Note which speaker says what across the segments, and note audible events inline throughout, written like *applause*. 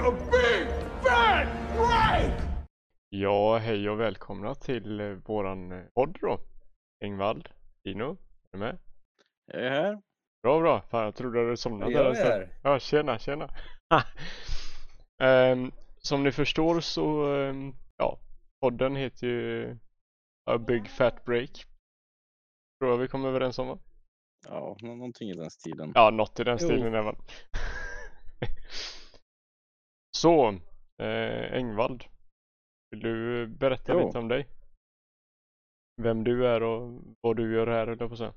Speaker 1: a big fat break!
Speaker 2: Ja, hej och välkomna till eh, våran eh, podd då. Engvall, Dino, är du med?
Speaker 3: Jag är här.
Speaker 2: Bra, bra. Fan, jag trodde du somnat
Speaker 4: Jag
Speaker 2: där
Speaker 4: är här.
Speaker 2: Ja, tjena, tjena. *laughs* Ehm, som ni förstår så, ehm, ja, podden heter ju A Big Fat Break. Tror jag vi kom överens om va?
Speaker 3: Ja, nå- någonting i den stilen.
Speaker 2: Ja, något i den
Speaker 4: Jo.
Speaker 2: stilen även. *laughs* så, eh, Engvald. Vill du berätta
Speaker 3: Jo.
Speaker 2: lite om dig? Vem du är och vad du gör här, eller på säga.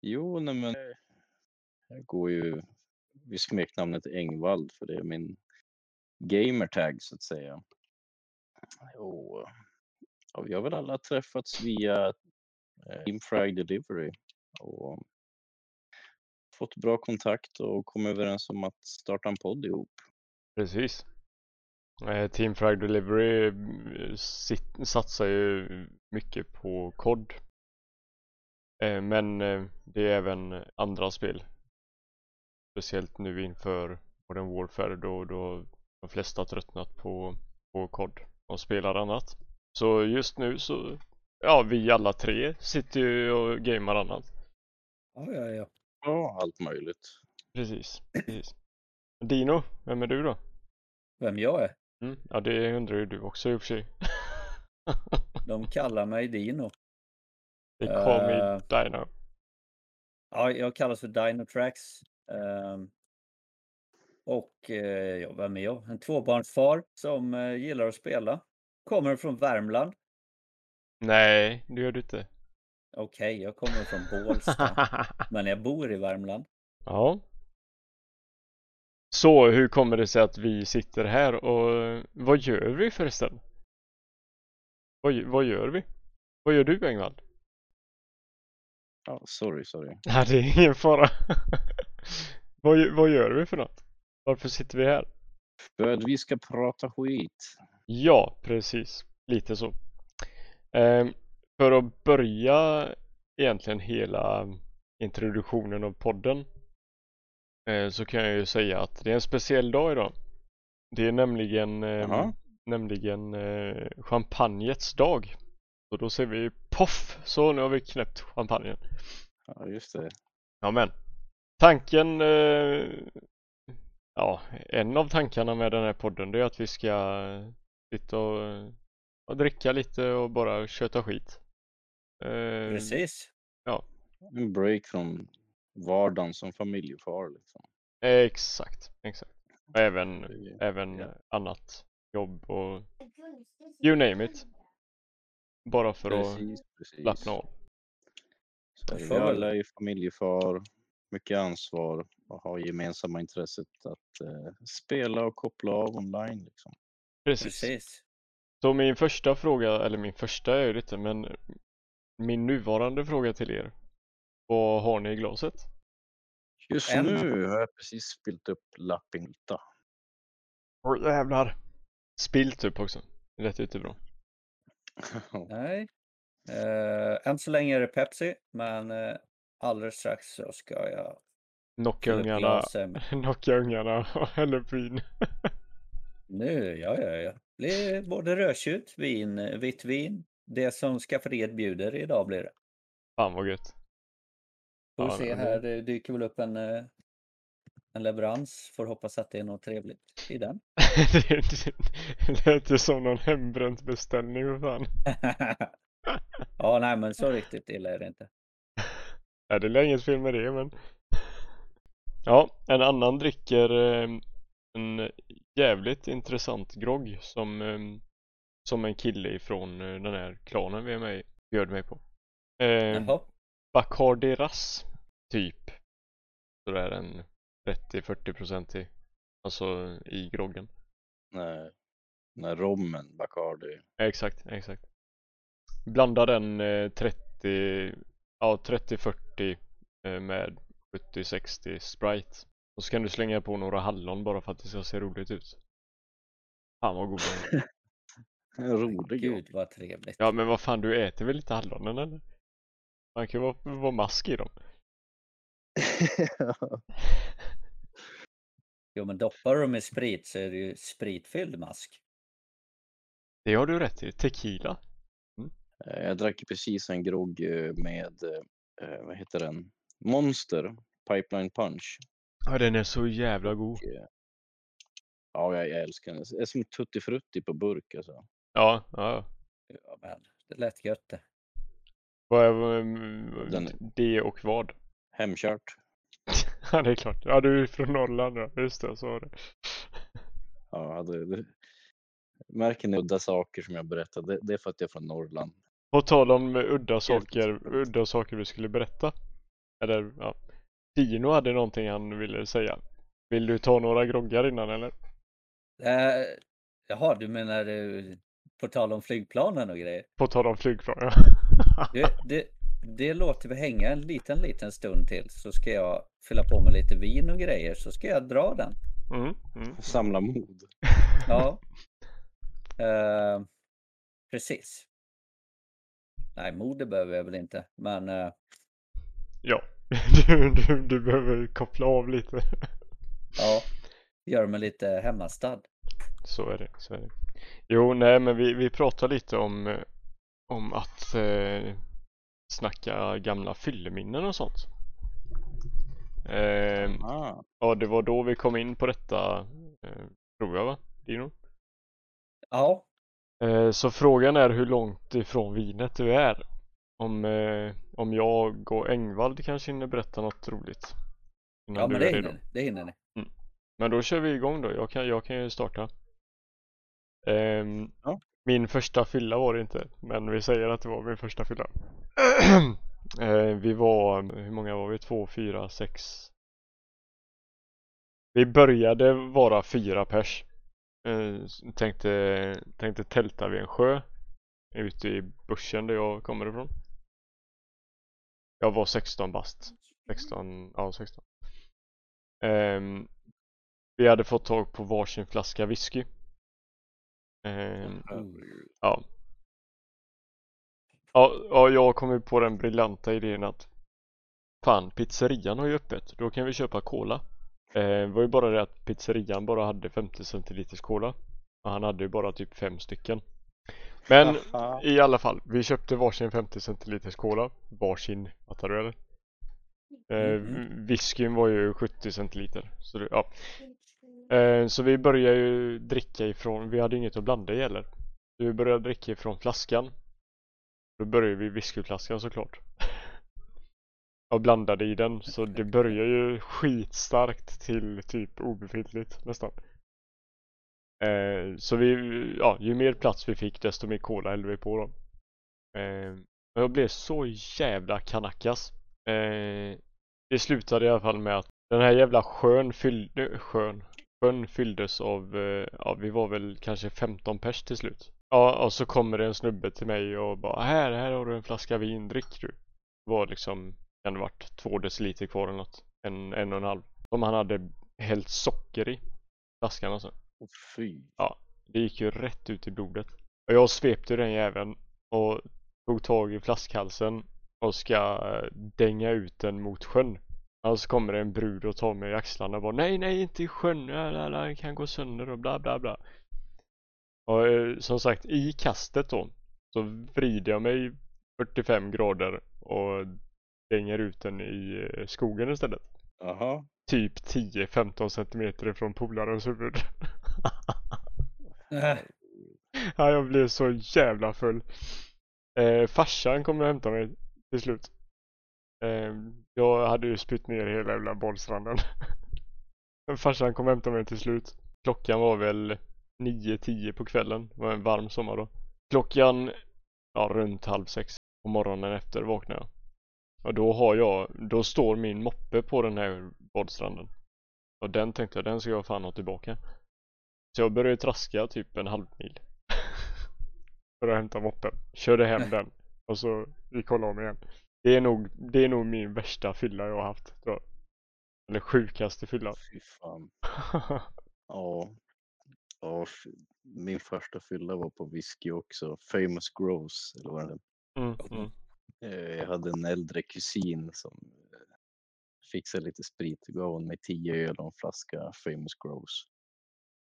Speaker 3: Jo, nej men jag går ju vid smeknamnet Engvald för det är min gamertag så att säga. Jo, ja, vi har väl alla träffats via eh, Team Frag Delivery och fått bra kontakt och kommit överens om att starta en podd ihop.
Speaker 2: Precis. Eh, Team Frag Delivery eh, satsar ju mycket på kod. Eh, men det är även andra spel. Speciellt nu inför Modern Warfare då, då de flesta har tröttnat på, på kod och spelar annat. Så just nu så, ja vi alla tre sitter ju och gamar annat.
Speaker 4: Ja, ja, ja.
Speaker 3: Ja, allt möjligt.
Speaker 2: Precis, precis. Dino, vem är du då?
Speaker 4: Vem jag är?
Speaker 2: Mm, ja det undrar ju du också i och för sig. *laughs*
Speaker 4: De kallar mig Dino.
Speaker 2: They call me
Speaker 4: Eh.
Speaker 2: Dino.
Speaker 4: Ja, jag kallas för Dino Tracks. Ehm, och eh, ja, vem är jag? En tvåbarnsfar som eh, gillar att spela. Kommer från Värmland.
Speaker 2: Nej, det gör du inte.
Speaker 4: Okej, jag kommer från Bålsta. *laughs* men jag bor i Värmland.
Speaker 2: ja. Så hur kommer det sig att vi sitter här och vad gör vi förresten? Vad, vad gör vi? Vad gör du Engvall?
Speaker 3: Ja, sorry, sorry. *laughs*
Speaker 2: Nej, det är ingen fara. *laughs* vad, vad gör vi för något? Varför sitter vi här?
Speaker 3: För att vi ska prata skit.
Speaker 2: Ja, precis. Lite så. Ehm, för att börja egentligen hela introduktionen av podden så kan jag ju säga att det är en speciell dag idag. Det är nämligen, eh,
Speaker 3: Jaha.
Speaker 2: nämligen eh, champagnets dag. Och då ser vi poff! Så nu har vi knäppt champagnen.
Speaker 3: Ja, just det.
Speaker 2: Ja men tanken eh, Ja, en av tankarna med den här podden det är att vi ska sitta och, och dricka lite och bara köta skit. Eh,
Speaker 4: Precis.
Speaker 3: En break från vardagen som familjefar liksom.
Speaker 2: Exakt, exakt. Och även,
Speaker 3: Det-
Speaker 2: även
Speaker 3: ja.
Speaker 2: annat jobb och you name it. Bara för att
Speaker 3: Precis, precis.
Speaker 2: slappna av.
Speaker 3: Så är alla är familjefar, mycket ansvar och har gemensamma intresset att eh, spela och koppla av online. Liksom.
Speaker 2: Precis.
Speaker 4: Precis.
Speaker 2: Så min första fråga, eller min första är ju lite men min nuvarande fråga till er. Vad har ni i glaset?
Speaker 3: Just
Speaker 4: En.
Speaker 3: nu har jag precis spilt upp Lappinta.
Speaker 2: Oj jävlar! Spilt upp också. Det lät jättebra. *laughs*
Speaker 4: Nej. Uh, än så länge är det Pepsi, men uh, alldeles strax så ska jag
Speaker 2: Knocka ungarna, *laughs* knocka ungarna och hälla upp vin.
Speaker 4: Nu, ja, ja, ja. Det blir både rödtjut, vin, eh, vitt vin. Det som skafferiet bjuder idag blir det.
Speaker 2: Fan vad gött.
Speaker 4: Får
Speaker 2: Ja,
Speaker 4: se här, det dyker väl upp en, eh, en leverans. Får hoppas att det är något trevligt i den. *laughs*
Speaker 2: det, lät ju som någon hembränt beställning för fan. *laughs*
Speaker 4: ja, nej, men så riktigt illa är det inte. *laughs*
Speaker 2: Ja, det är inget fel med det men. Ja, en annan dricker eh, en jävligt intressant grogg som, eh, som en kille ifrån eh, den här klanen vi är med i bjöd mig på. Eh,
Speaker 4: Jaha,
Speaker 2: Bacardi Ras typ. Så det är en 30-40 procentig. Alltså i groggen.
Speaker 3: när, när rommen, Bacardi.
Speaker 2: Exakt, exakt. Blanda den eh, 30, ja 30-40 eh, med 70-60 Sprite. Och så kan du slänga på några hallon bara för att det ska se roligt ut. Fan vad god den är.
Speaker 3: En *laughs* rolig
Speaker 4: gud vad trevligt.
Speaker 2: Ja men vad fan du äter väl lite hallonen eller? Man kan ju vara, vara mask i dem. *laughs*
Speaker 4: Jo, men doppar du dem i sprit så är det ju spritfylld mask.
Speaker 2: Det har du rätt i. Tequila.
Speaker 3: Eh, Jag drack precis en grogg eh, med, eh, vad heter den? Monster Pipeline Punch.
Speaker 2: Ja, den är så jävla god.
Speaker 3: Ja, jag, jag älskar den. Det är som Tutti Frutti på burk alltså.
Speaker 2: Ja, ja.
Speaker 4: Ja, men det lät gött det.
Speaker 2: Vad är
Speaker 3: Den-
Speaker 2: det och vad?
Speaker 3: Hemkört. *laughs*
Speaker 2: Ja, det är klart. Ja, du är från Norrland ja. Just det, så var det.
Speaker 3: Ja, det, det. Märker ni udda saker som jag berättade? Det, det är för att jag är från Norrland.
Speaker 2: På tal om udda saker, udda saker vi skulle berätta. Eller ja. Dino hade någonting han ville säga. Vill du ta några groggar innan eller?
Speaker 4: Eh, jaha, du menar eh, på tal om flygplanen och grejer?
Speaker 2: På tal om flygplan ja.
Speaker 4: Det, det, det låter vi hänga en liten, liten stund till så ska jag fylla på med lite vin och grejer så ska jag dra den.
Speaker 2: Mm, mm.
Speaker 3: Samla mod. *laughs*
Speaker 4: Ja. Eh, precis. Nej, mode behöver jag väl inte, men eh,
Speaker 2: Ja. *laughs* Du, du, du behöver koppla av lite.
Speaker 4: ja, gör mig lite hemmastad.
Speaker 2: Så är det, så är det. Jo, nej men vi, vi pratar lite om, eh, om att eh, snacka gamla fylleminnen och sånt. Eh,
Speaker 3: Ah,
Speaker 2: ja, det var då vi kom in på detta, eh, tror jag va? Dino?
Speaker 4: Ja,
Speaker 2: Eh, så frågan är hur långt ifrån vinet du är. Om, eh, om jag och Engvald kanske hinner berätta något roligt. Innan
Speaker 4: ja men det hinner, det hinner ni.
Speaker 2: Men då kör vi igång då. Jag kan, jag kan ju starta. Ehm,
Speaker 3: Ja.
Speaker 2: Min första fylla var det inte, men vi säger att det var min första fylla. *clears throat* Eh, vi var, hur många var vi? Två, fyra, sex. Vi började vara fyra pers. Eh, tänkte, tänkte tälta vid en sjö ute i bushen där jag kommer ifrån. Jag var 16 bast. 16, ja 16. Eh, vi hade fått tag på varsin flaska whisky. Ehm, ja. ja. Ja, jag kom ju på den briljanta idén att Fan, pizzerian har ju öppet. Då kan vi köpa cola. Eh, det var ju bara det att pizzerian bara hade 50 centiliters cola. Och han hade ju bara typ fem stycken. Men
Speaker 3: Haha.
Speaker 2: i alla fall, vi köpte varsin 50 centiliters cola. Varsin, fattar du eller? Eh. Whiskyn var ju 70 centiliter. Så det, ja. Eh, så vi började ju dricka ifrån, vi hade inget att blanda i heller. Så vi började dricka ifrån flaskan. Då började vi whiskyflaskan såklart. *laughs* Och blandade i den, så det börjar ju skitstarkt till typ obefintligt nästan. Eh, så vi, ja, ju mer plats vi fick desto mer cola hällde vi på dem. Eh, och jag blev så jävla kanackas. Eh, det slutade i alla fall med att den här jävla sjön fyllde, sjön, sjön fylldes av, eh, ja vi var väl kanske 15 pers till slut. Ja, och så kommer det en snubbe till mig och bara här, här har du en flaska vin, drick du. Det var liksom, kan det varit två deciliter kvar eller något. En, en och en halv. Som han hade hällt socker i. Flaskan alltså.
Speaker 3: Åh, Fy.
Speaker 2: Det gick ju rätt ut i blodet. Och jag svepte den jäveln och tog tag i flaskhalsen och ska eh, dänga ut den mot sjön. Och så kommer det en brud och tar mig i axlarna och bara nej nej inte i sjön, den kan gå sönder och bla bla bla. Och eh, som sagt i kastet då så vrider jag mig 45 grader och dänger ut den i eh, skogen istället.
Speaker 3: Jaha.
Speaker 2: Typ 10-15 centimeter ifrån polarens huvud.
Speaker 4: Äh, *laughs*
Speaker 2: Ja, jag blev så jävla full. Eh, farsan kom och hämtade mig till slut. Eh, jag hade ju spytt ner hela jävla bollstranden. Men *laughs* farsan kom och hämtade mig till slut. Klockan var väl 9-10 på kvällen. Det var en varm sommar då. Klockan, ja runt halv sex på morgonen efter vaknade jag. Och då har jag, då står min moppe på den här badstranden. Och den tänkte jag, den ska jag fan ha tillbaka. Så jag började traska typ en halv mil. *laughs* För att hämta moppen. Körde hem den. Och så gick la mig igen. Det är nog, det är nog min värsta fylla jag har haft. Tror jag. Eller sjukaste fylla.
Speaker 3: Fy fan. *laughs* Ja. ja. Min första fylla var på whisky också. Famous Gross, eller vad det är.
Speaker 2: mm, mm.
Speaker 3: Eh, Jag hade en äldre kusin som eh, fixade lite sprit och gav hon mig tio öl och en flaska famous gross.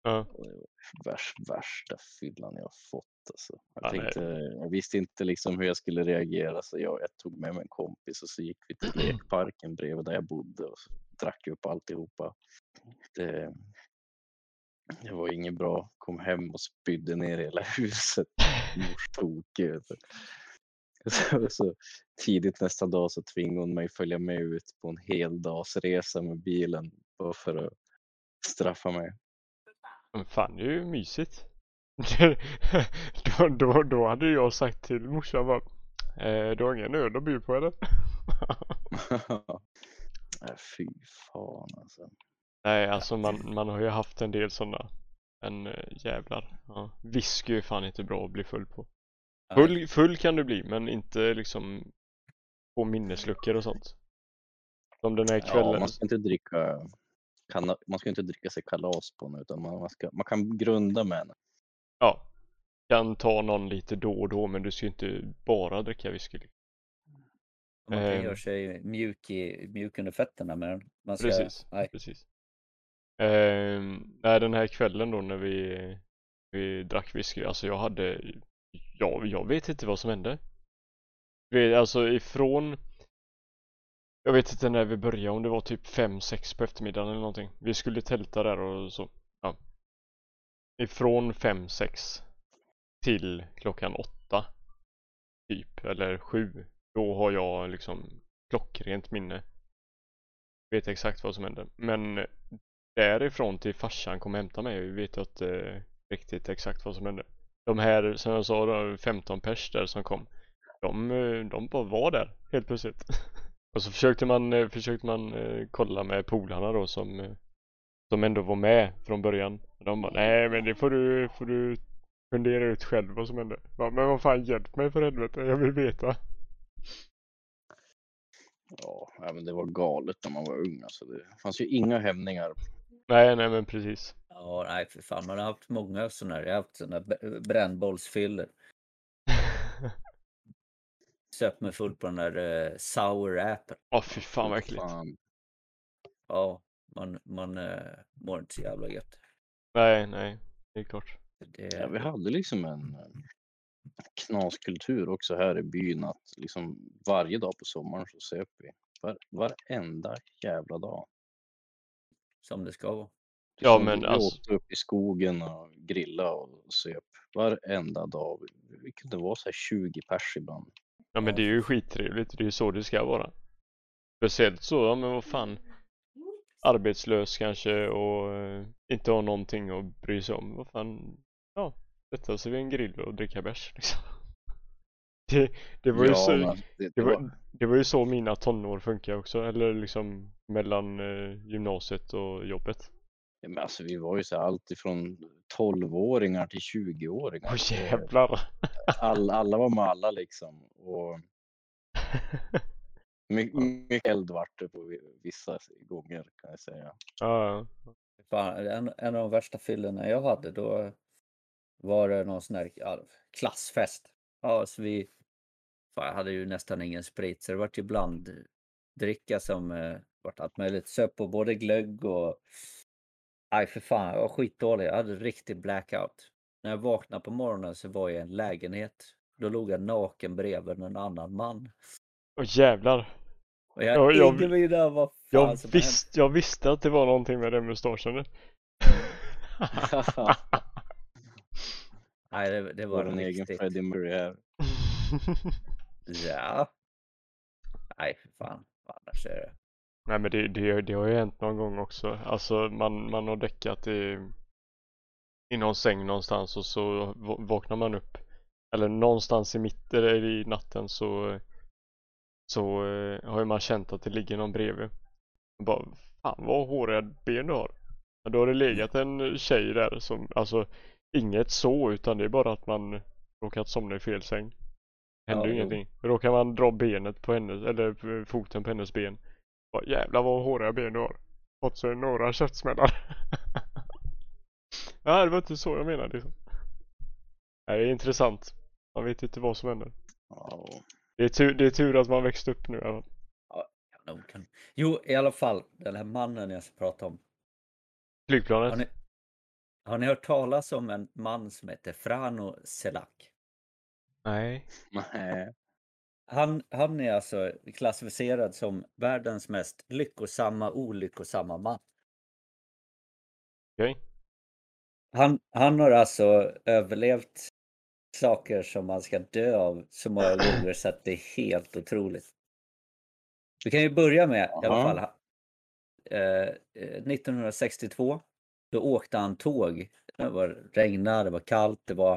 Speaker 2: Ja.
Speaker 3: Och det var värst, värsta fyllan jag fått alltså. Jag, tänkte, jag visste inte liksom hur jag skulle reagera så jag, jag tog med mig en kompis och så gick vi till lekparken bredvid där jag bodde och drack upp alltihopa. Det, det var inget bra. Kom hem och spydde ner hela *laughs* huset. Mors tokig. *laughs* Så, så tidigt nästa dag så tvingade hon mig följa med ut på en heldagsresa med bilen bara för att straffa mig.
Speaker 2: Men fan det är ju mysigt. *laughs* då, då, då hade jag sagt till morsan bara eh, Du har ingen öl att bjuda på eller?
Speaker 3: Fy fan alltså.
Speaker 2: Nej alltså man, man har ju haft en del sådana Men eh, jävlar ja. Whisky är fan inte bra att bli full på Full, full kan du bli men inte liksom På minnesluckor och sånt Som den här
Speaker 3: Ja,
Speaker 2: kvällen
Speaker 3: man ska inte dricka kan, man ska inte dricka sig kalas på den utan man, man, ska, man kan grunda med den.
Speaker 2: Ja Kan ta någon lite då och då men du ska ju inte bara dricka whisky liksom.
Speaker 4: Man kan
Speaker 2: Ehm.
Speaker 4: göra sig mjuk, i, mjuk under fötterna med den. Man ska,
Speaker 2: Precis,
Speaker 4: Nej.
Speaker 2: precis. Nej, den här kvällen då när vi, vi drack whisky, alltså jag hade, jag, jag vet inte vad som hände. Vi, alltså ifrån, jag vet inte när vi började, om det var typ 5-6 på eftermiddagen eller någonting. Vi skulle tälta där och så, ja. Ifrån 5-6 till klockan 8 typ, eller 7. Då har jag liksom klockrent minne vet exakt vad som hände. Men därifrån till farsan kom och hämtade mig vet jag inte eh, riktigt exakt vad som hände. De här, som jag sa, de 15 pers där som kom. De, eh, de bara var där helt plötsligt. *laughs* Och så försökte man, eh, försökte man kolla med polarna då som, som ändå var med från början. De bara, nej men det får du, får du fundera ut själv vad som hände. Bara, men vad fan hjälp mig för helvete, jag vill veta.
Speaker 3: Ja, ja, men det var galet när man var ung. Alltså, det fanns ju inga hämningar.
Speaker 2: Nej, nej men precis.
Speaker 4: Ja, nej för fan. Man har haft många sådana här. Jag har haft sådana här brännbollsfyllor. *laughs* Söp mig full på den där uh, sour appen.
Speaker 2: Åh fy fan vad äckligt.
Speaker 4: Ja, man, man uh, mår inte så jävla gött.
Speaker 2: Nej, nej. Det är klart.
Speaker 4: Det,
Speaker 3: Ja, vi hade liksom en eh, knaskultur också här i byn att liksom varje dag på sommaren så söp vi. Var, varenda jävla dag.
Speaker 4: Som det ska vara.
Speaker 2: Ja, men
Speaker 3: vi
Speaker 2: alltså-
Speaker 3: åkte upp i skogen och grilla och söp varenda dag. Vi, kunde vara så här 20 pers ibland.
Speaker 2: Ja men det är ju skittrevligt, det är ju så det ska vara. Speciellt så, ja men vad fan. Arbetslös kanske och eh, inte har någonting att bry sig om. Vad fan. Ja, sätta sig vid en grill och dricka bärs *laughs* liksom. Det, det var ju
Speaker 3: Ja,
Speaker 2: så,
Speaker 3: men det,
Speaker 2: det
Speaker 3: det
Speaker 2: var,
Speaker 3: var,
Speaker 2: det var ju så mina tonår funkar också. Eller liksom mellan eh, gymnasiet och jobbet.
Speaker 3: ja, men alltså, vi var ju så här allt ifrån 12-åringar till 20-åringar.
Speaker 2: Åh
Speaker 3: Det-
Speaker 2: jävlar!
Speaker 3: all, alla var med alla liksom. Och *laughs* mycket, mycket eld vart det på vi- vissa gånger kan jag säga.
Speaker 2: ja,
Speaker 4: Fan, en, en av de värsta fyllorna jag hade då var det någon sån här ja, klassfest. Ja, så vi fan, jag hade ju nästan ingen sprit så det vart ju bland dricka som eh, vart allt möjligt. Söp på både glögg och Nej för fan, jag var skitdålig. Jag hade riktig blackout. När jag vaknade på morgonen så var jag i en lägenhet. Då låg jag naken bredvid en annan man.
Speaker 2: Åh jävlar!
Speaker 4: Och jag
Speaker 2: Ja,
Speaker 4: har
Speaker 2: jag-
Speaker 4: ingen av vad fan
Speaker 2: Jag,
Speaker 4: som
Speaker 2: visst, jag visste att det var någonting med den mustaschen. *laughs*
Speaker 4: Nej, det, det var
Speaker 3: Vår egen. Freddie Mercury här.
Speaker 4: Ja. Nej för fan. Annars är det.
Speaker 2: Nej men det, det, det har ju hänt någon gång också. Alltså man, man har däckat i, i någon säng någonstans och så va- vaknar man upp. Eller någonstans i mitten i natten så så eh, har ju man känt att det ligger någon bredvid. Och bara, fan vad håriga ben du har. Men då har det legat en tjej där som, alltså inget så utan det är bara att man råkat somna i fel säng. Händer
Speaker 4: Ja,
Speaker 2: ingenting. Råkar man dra benet på hennes, eller foten på hennes ben bara, jävlar vad håriga ben du har. Fått sig några käftsmällar. *laughs* ja, det var inte så jag menade liksom. Det är intressant. Man vet inte vad som händer.
Speaker 3: Ja,
Speaker 2: Det är tur, det är tur att man växte upp nu. i alla fall.
Speaker 4: Jag kan... Jo, i alla fall, den här mannen jag ska prata om.
Speaker 2: Flygplanet?
Speaker 4: Har ni, har ni hört talas om en man som heter Frano Selak?
Speaker 2: Nej.
Speaker 3: Nej. *laughs*
Speaker 4: Han, han är alltså klassificerad som världens mest lyckosamma, olyckosamma man.
Speaker 2: Okej.
Speaker 4: Han, han har alltså överlevt saker som man ska dö av så många *clears throat* gånger så att det är helt otroligt. Vi kan ju börja med i alla fall. Eh, eh, 1962 då åkte han tåg. Det var regnade, det var kallt, det var...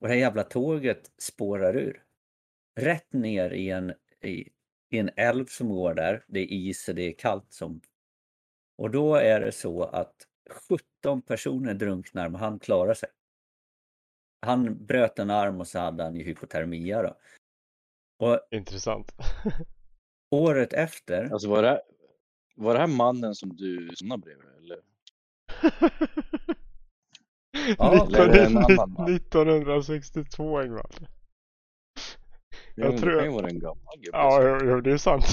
Speaker 4: Och det här jävla tåget spårar ur. Rätt ner i en, i, i en älv som går där. Det är is och det är kallt som... Och då är det så att 17 personer drunknar men han klarar sig. Han bröt en arm och så hade han ju hypotermia då. Och
Speaker 2: Intressant.
Speaker 4: året efter,
Speaker 3: Alltså var det, var det här mannen som du somnade bredvid? Eller? *laughs*
Speaker 4: Ja,
Speaker 3: eller är det en annan man?
Speaker 2: 1962 Engvall. Jag tror-
Speaker 3: ju vara en gammal gubbe.
Speaker 2: Ja, jo, det är sant.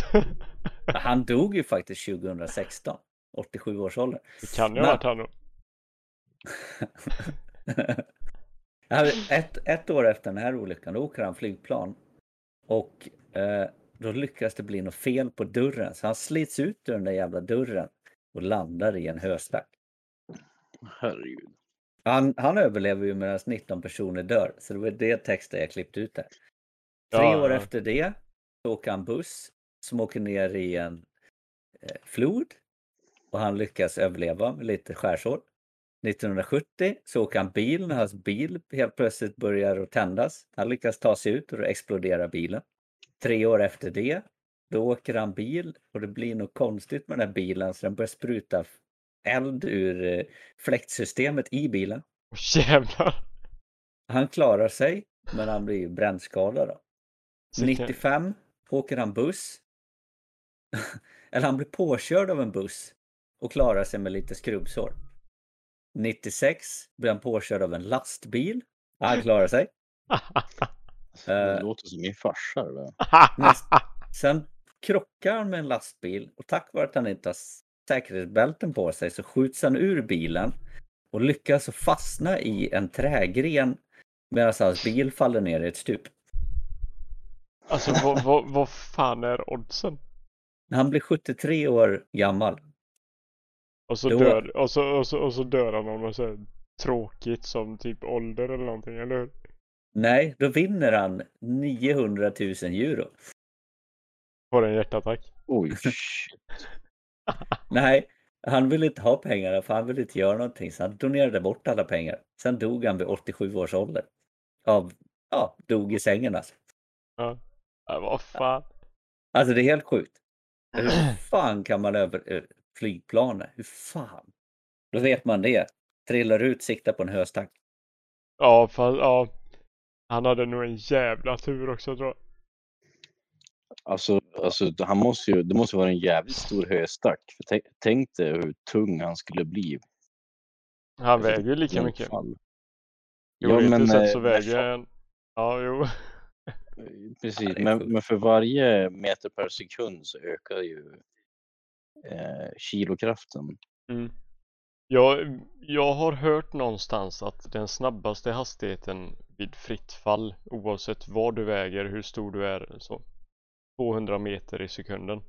Speaker 2: *laughs*
Speaker 4: han dog ju faktiskt 2016. 87 års ålder.
Speaker 2: Det kan ju ha varit han då. *laughs*
Speaker 4: Ett, ett år efter den här olyckan, då åker han flygplan. Och eh, då lyckas det bli något fel på dörren. Så han slits ut ur den där jävla dörren och landar i en höstack.
Speaker 3: Herregud.
Speaker 4: Han, han överlever ju medan 19 personer dör. Så det var det texten jag klippte ut där. Tre
Speaker 2: Ja,
Speaker 4: år efter det så åker han buss som åker ner i en eh, flod. Och han lyckas överleva med lite skärsår. 1970 så åker han bil när hans bil helt plötsligt börjar att tändas. Han lyckas ta sig ut och då exploderar bilen. Tre år efter det, då åker han bil och det blir något konstigt med den här bilen så den börjar spruta eld ur eh, fläktsystemet i bilen.
Speaker 2: Åh, *laughs* Jävlar.
Speaker 4: Han klarar sig, men han blir ju brännskadad. Då.
Speaker 2: Sicken-
Speaker 4: 95 åker han buss. *laughs* Eller han blir påkörd av en buss och klarar sig med lite skrubbsår. 96 blir han påkörd av en lastbil. Han klarar sig. *laughs*
Speaker 3: Det
Speaker 4: Eh.
Speaker 3: låter som min farsa.
Speaker 4: Näst, sen krockar han med en lastbil och tack vare att han inte har säkerhetsbälten på sig så skjuts han ur bilen och lyckas fastna i en trägren medan hans bil faller ner i ett stup.
Speaker 2: Alltså vad, vad, vad fan är oddsen?
Speaker 4: Han blir 73 år gammal.
Speaker 2: Och så,
Speaker 4: Då-
Speaker 2: dör, och, så, och, så, och så dör han av något så här tråkigt som typ ålder eller någonting, eller hur?
Speaker 4: Nej, då vinner han 900 000 euro.
Speaker 2: Får en hjärtattack.
Speaker 3: Oj. *laughs*
Speaker 4: Nej, han ville inte ha pengarna för han ville inte göra någonting så han donerade bort alla pengar. Sen dog han vid 87 års ålder. Av, ja, dog i sängen alltså.
Speaker 2: Ja. ja vad fan.
Speaker 4: Alltså det är helt sjukt. Hur *clears throat* fan kan man över flygplanet? Hur fan? Då vet man det. Trillar ut, siktar på en höstack.
Speaker 2: Ja, fast, ja. Han hade nog en jävla tur också tror jag.
Speaker 3: Alltså, alltså han måste ju, det måste vara en jävligt stor höstack. För tänk, tänk dig hur tung han skulle bli.
Speaker 2: Han väger ju lika mycket.
Speaker 3: fall.
Speaker 2: Teoretiskt sett
Speaker 3: eh,
Speaker 2: så väger han... Ja, jo.
Speaker 3: Precis,
Speaker 4: Ja, det är
Speaker 3: men, men för varje meter per sekund så ökar ju eh, kilokraften.
Speaker 2: Mm. Jag, jag har hört någonstans att den snabbaste hastigheten vid fritt fall oavsett vad du väger, hur stor du är så 200 meter i sekunden.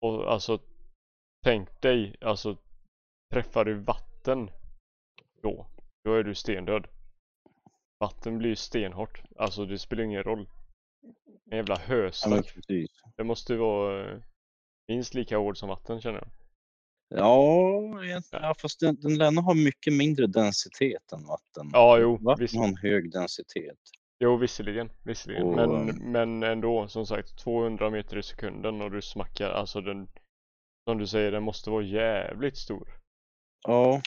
Speaker 2: Och alltså tänk dig, alltså träffar du vatten då, då är du stendöd. Vatten blir ju stenhårt, alltså det spelar ingen roll. En jävla
Speaker 3: Ja,
Speaker 2: höstack,
Speaker 3: precis.
Speaker 2: det måste vara eh, minst lika hård som vatten känner jag.
Speaker 3: Ja, egentligen, ja, fast den, den lär ha mycket mindre densitet än vatten.
Speaker 2: Ja, jo,
Speaker 3: Vatten
Speaker 2: visst.
Speaker 3: har en hög densitet.
Speaker 2: Jo, visserligen, visserligen.
Speaker 3: Och,
Speaker 2: men, men ändå, som sagt, 200 meter i sekunden och du smackar, alltså den, som du säger, den måste vara jävligt stor.
Speaker 3: Ja,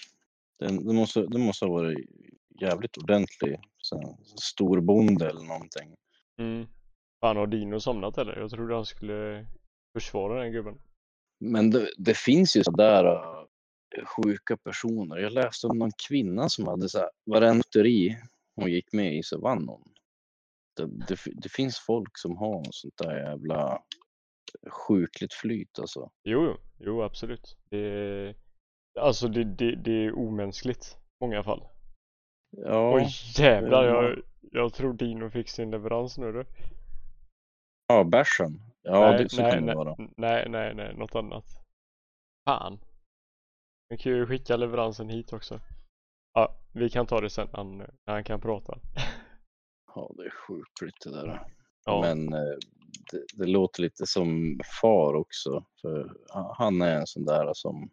Speaker 3: den, den, måste, den måste ha varit jävligt ordentlig. Så storbonde eller någonting.
Speaker 2: Mm. Fan, har Dino somnat eller? Jag trodde han skulle försvara den gubben.
Speaker 3: Men det, det finns ju sådär uh, sjuka personer. Jag läste om någon kvinna som hade så här, varenda lotteri hon gick med i så vann hon. Det, det, det finns folk som har sånt där jävla sjukligt flyt alltså.
Speaker 2: Jo, jo, jo absolut. Det alltså det, det, det är omänskligt i många fall.
Speaker 3: Ja,
Speaker 2: Oj jävlar, jag, jag tror Dino fick sin leverans nu du.
Speaker 3: ja bärsen. Ja,
Speaker 2: nej,
Speaker 3: det så
Speaker 2: nej,
Speaker 3: kan det
Speaker 2: nej,
Speaker 3: vara.
Speaker 2: nej, nej, nej, något annat. Fan. Vi kan ju skicka leveransen hit också. Ja, vi kan ta det sen han, när han kan prata. *laughs*
Speaker 3: Ja, det är sjukligt det där.
Speaker 2: Ja,
Speaker 3: Men eh, det, det låter lite som far också. För ha- han är en sån där som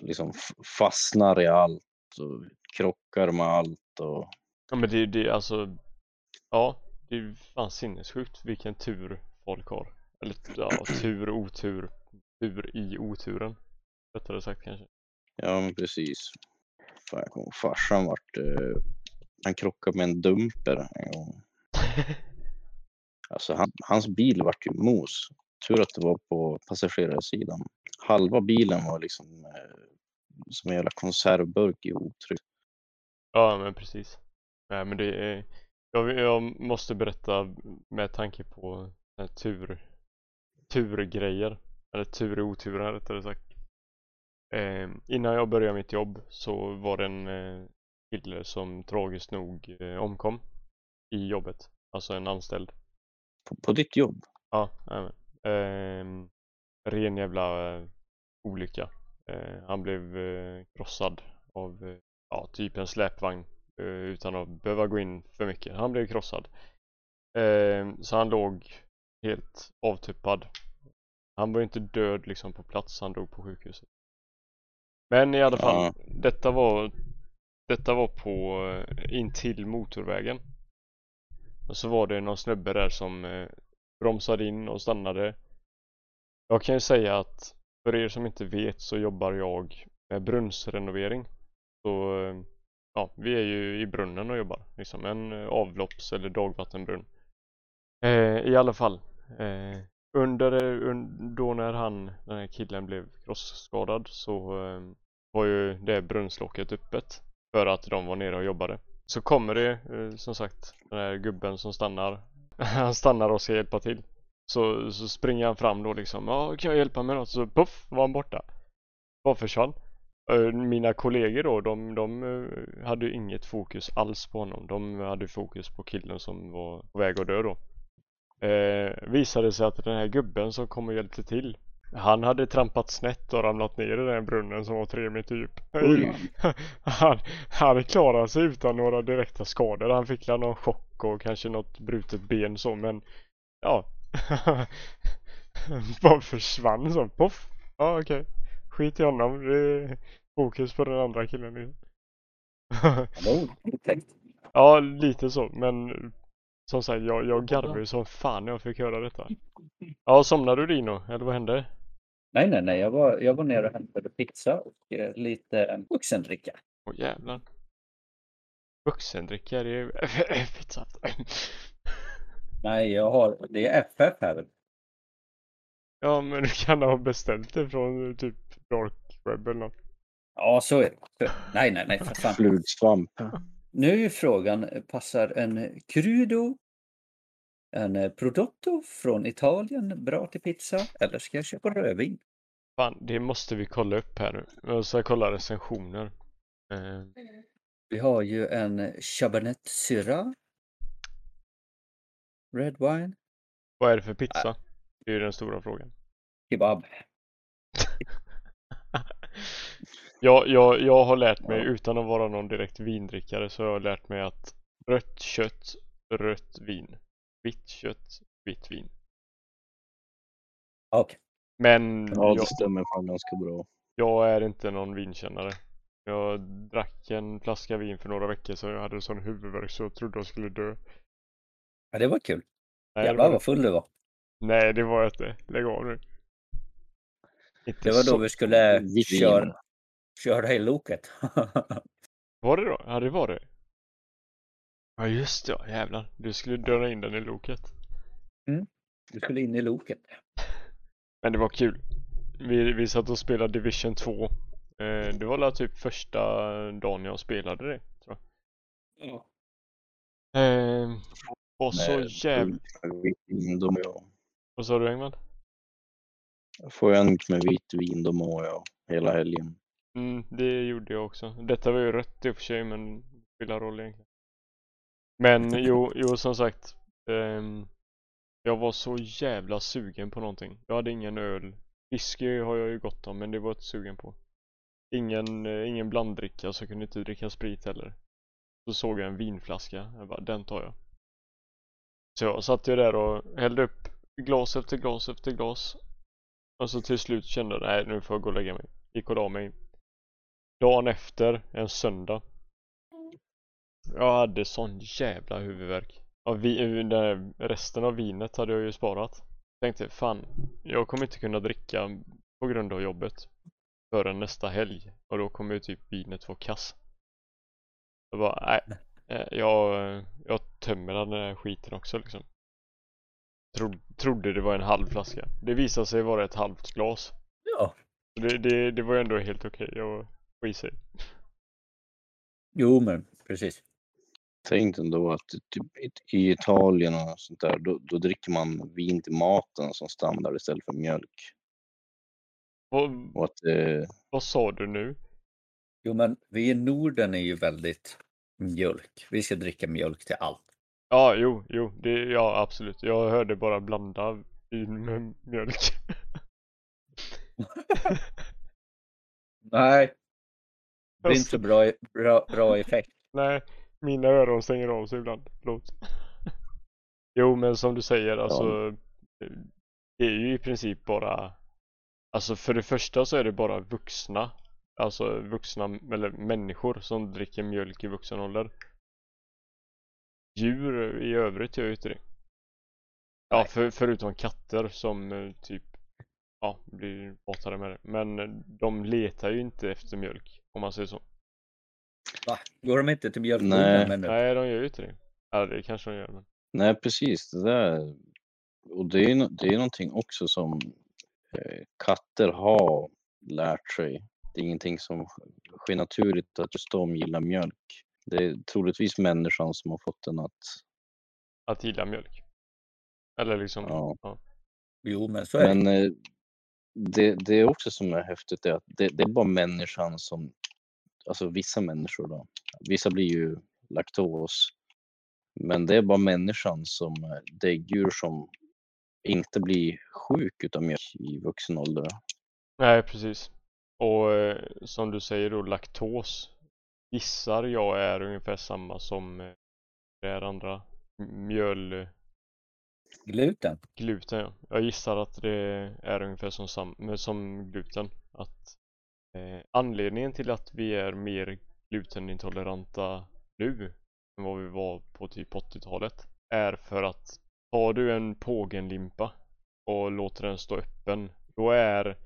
Speaker 3: liksom fastnar i allt och krockar med allt. Och,
Speaker 2: ja men det, det alltså, ja, det är fan sinnessjukt vilken tur folk har. Eller ja, tur, otur, tur i oturen. Rättare sagt kanske.
Speaker 3: ja, men precis. Fan, jag kommer ihåg farsan vart, eh, han krockade med en dumper en gång. *laughs* Alltså han, hans bil vart ju mos. Tur att det var på passagerarsidan. Halva bilen var liksom eh, som en jävla konservburk i otryck.
Speaker 2: Ja men precis. Nej men det är, jag, jag måste berätta med tanke på tur, turgrejer. Eller tur i oturen rättare sagt. Eh, innan jag började mitt jobb så var det en eh, kille som tragiskt nog eh, omkom i jobbet. Alltså en anställd.
Speaker 3: På, på ditt jobb?
Speaker 2: Ja, jajamän. Ehm, ren jävla eh, olycka. Eh, han blev eh, krossad av eh, ja, typ en släpvagn eh, utan att behöva gå in för mycket. Han blev krossad. Ehm, så han låg helt avtuppad. Han var ju inte död liksom på plats, han dog på sjukhuset. Men i alla fall,
Speaker 3: Ja.
Speaker 2: detta var detta var på eh, in till motorvägen. Och så var det någon snubbe där som eh, bromsade in och stannade. Jag kan ju säga att för er som inte vet så jobbar jag med brunnsrenovering. Så eh, ja, vi är ju i brunnen och jobbar. Liksom en eh, avlopps eller dagvattenbrunn. Eh, I alla fall. Eh, under, eh, un, då när han, den här killen blev krossskadad så eh, var ju det brunnslocket öppet. För att de var nere och jobbade. Så kommer det eh, som sagt den här gubben som stannar. *laughs* Han stannar och ska hjälpa till. Så, så springer han fram då liksom. Ja, kan jag hjälpa med något? Så puff var han borta. Bara försvann. Eh, mina kollegor då, de, de eh, hade inget fokus alls på honom. De hade fokus på killen som var på väg att dö då. Eh, visade sig att den här gubben som kom och hjälpte till han hade trampat snett och ramlat ner i den här brunnen som var tre meter djup. *laughs* Han, han klarade sig utan några direkta skador. Han fick väl någon chock och kanske något brutet ben så men ja. *laughs* Bara försvann så. Poff. Ja okej. Skit i honom. Det fokus på den andra killen. ja lite så men som sagt jag, jag garvade ju som fan när jag fick höra detta. *laughs* Ja somnade du Dino? Eller vad hände?
Speaker 4: Nej, nej, nej. Jag var, jag var ner och hämtade pizza och eh, lite eh, vuxendricka.
Speaker 2: Åh jävlar. Vuxendricka är ju *laughs* pizza. *laughs*
Speaker 4: Nej, jag har, det är FF här?
Speaker 2: Ja men du kan ha beställt det från eh, typ Dark Web eller något.
Speaker 4: Ja, så är det. Nej, nej, nej.
Speaker 3: Flugsvamp.
Speaker 4: Nu är ju frågan, eh, passar en crudo, en eh, prodotto från Italien bra till pizza eller ska jag köpa rödvin?
Speaker 2: Fan, det måste vi kolla upp här nu. Jag ska kolla recensioner. Eh,
Speaker 4: Vi har ju en Chabernet Syrah. Red wine.
Speaker 2: vad är det för pizza? Det är ju den stora frågan.
Speaker 4: Kebab. *laughs*
Speaker 2: jag, jag, jag har lärt mig, utan att vara någon direkt vindrickare, så har jag lärt mig att rött kött, rött vin. Vitt kött, vitt vin.
Speaker 4: Okej.
Speaker 2: Men
Speaker 3: Ja,
Speaker 2: jag,
Speaker 3: det stämmer fan ganska bra.
Speaker 2: jag är inte någon vinkännare. Jag drack en flaska vin för några veckor sedan jag hade sån huvudvärk så jag trodde jag skulle dö.
Speaker 4: Ja, det var kul.
Speaker 2: Nej, det
Speaker 4: Jävlar
Speaker 2: var,
Speaker 4: vad full du var.
Speaker 2: nej, det var jag inte. Lägg av nu. Inte
Speaker 4: Det var då vi skulle köra, köra i loket. *laughs*
Speaker 2: Var det då? Ja, det var det. Ja, just det. Ja, jävlar. Du skulle döda in den i loket.
Speaker 4: Du skulle in i loket.
Speaker 2: Men det var kul. Vi, vi satt och spelade Division 2. Eh, det var väl typ första dagen jag spelade det. Tror jag.
Speaker 4: Ja.
Speaker 2: Eh, och så
Speaker 3: jag.
Speaker 2: Vad sa du Engman?
Speaker 3: Får jag en med vitt vin då mår jag hela helgen.
Speaker 2: Mm, det gjorde jag också. Detta var ju rött i och för sig men det spelar roll egentligen. Men jo, jo som sagt. ehm, jag var så jävla sugen på någonting. Jag hade ingen öl. Whisky har jag ju gott om men det var jag inte sugen på. Ingen, eh, ingen blanddricka så jag kunde inte dricka sprit heller. Så såg jag en vinflaska. Jag bara, den tar jag. Så jag satt ju där och hällde upp glas efter glas efter glas. Och så till slut kände jag, nej nu får jag gå och lägga mig. Gick och la mig. Dagen efter, en söndag. Jag hade sån jävla huvudvärk. Ja, vi, den där resten av vinet hade jag ju sparat. Tänkte fan, jag kommer inte kunna dricka på grund av jobbet förrän nästa helg och då kommer ju typ vinet vara kass. Jag bara, nej, eh, jag, jag tömmer den här skiten också liksom. Tro, trodde det var en halv flaska. Det visade sig vara ett halvt glas.
Speaker 4: Ja.
Speaker 2: Det, det, det var ändå helt okej att få i sig.
Speaker 4: Jo, men precis.
Speaker 3: Tänk ändå att typ, i- Italien och sånt där, då, då dricker man vin till maten som standard istället för mjölk.
Speaker 2: Vad,
Speaker 3: Och att eh,
Speaker 2: vad sa du nu?
Speaker 4: Jo, men vi i Norden är ju väldigt mjölk. Vi ska dricka mjölk till allt.
Speaker 2: Ja, jo, jo, det, ja absolut. Jag hörde bara blanda vin med mjölk. *laughs*
Speaker 4: Nej. *laughs* Det blir inte så bra, bra, bra effekt.
Speaker 2: Nej, mina öron stänger av sig ibland. Förlåt. *laughs* Jo, men som du säger, alltså. Det är ju i princip bara. Alltså för det första så är det bara vuxna. Alltså vuxna, eller människor som dricker mjölk i vuxen ålder. Djur i övrigt gör ju inte det. Ja, för, förutom katter som eh, typ ja, blir matade med det. Men eh, de letar ju inte efter mjölk om man säger så.
Speaker 4: Va? Går de inte till
Speaker 3: Nej.
Speaker 4: mjölkbonden med nu?
Speaker 2: Nej, de gör ju inte det. Ja, det kanske de gör. Men...
Speaker 3: Nej, precis. Det där. Och det är det är någonting också som eh, katter har lärt sig. Det är ingenting som sker naturligt att just de gillar mjölk. Det är troligtvis människan som har fått den att,
Speaker 2: Att gilla mjölk. Eller liksom,
Speaker 3: Ja.
Speaker 2: ja.
Speaker 4: Jo, men så är det.
Speaker 3: men eh, det, det är också som är häftigt är att det, det är bara människan som, alltså vissa människor då, vissa blir ju laktos, men det är bara människan som eh, däggdjur som inte blir sjuk utav mjölk i vuxen ålder.
Speaker 2: Nej, precis. Och eh, som du säger då, laktos. Gissar jag är ungefär samma som eh, det är andra mjöl,
Speaker 4: Gluten.
Speaker 2: gluten ja. Jag gissar att det är ungefär som, som gluten. Att eh, anledningen till att vi är mer glutenintoleranta nu än vad vi var på typ 80-talet är för att tar du en pågenlimpa och låter den stå öppen då är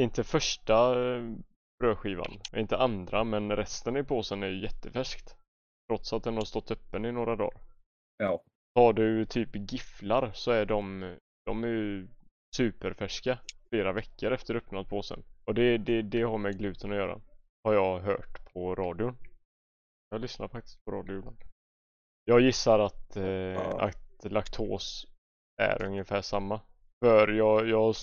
Speaker 2: inte första eh, brödskivan, inte andra men resten i påsen är jättefärskt trots att den har stått öppen i några dagar.
Speaker 4: Ja.
Speaker 2: Tar du typ gifflar så är de, de är ju superfärska flera veckor efter öppnat påsen. Och det, det, det har med gluten att göra. Har jag hört på radion. Jag lyssnar faktiskt på radio ibland. Jag gissar att, eh, att laktos är ungefär samma. För jag, jag,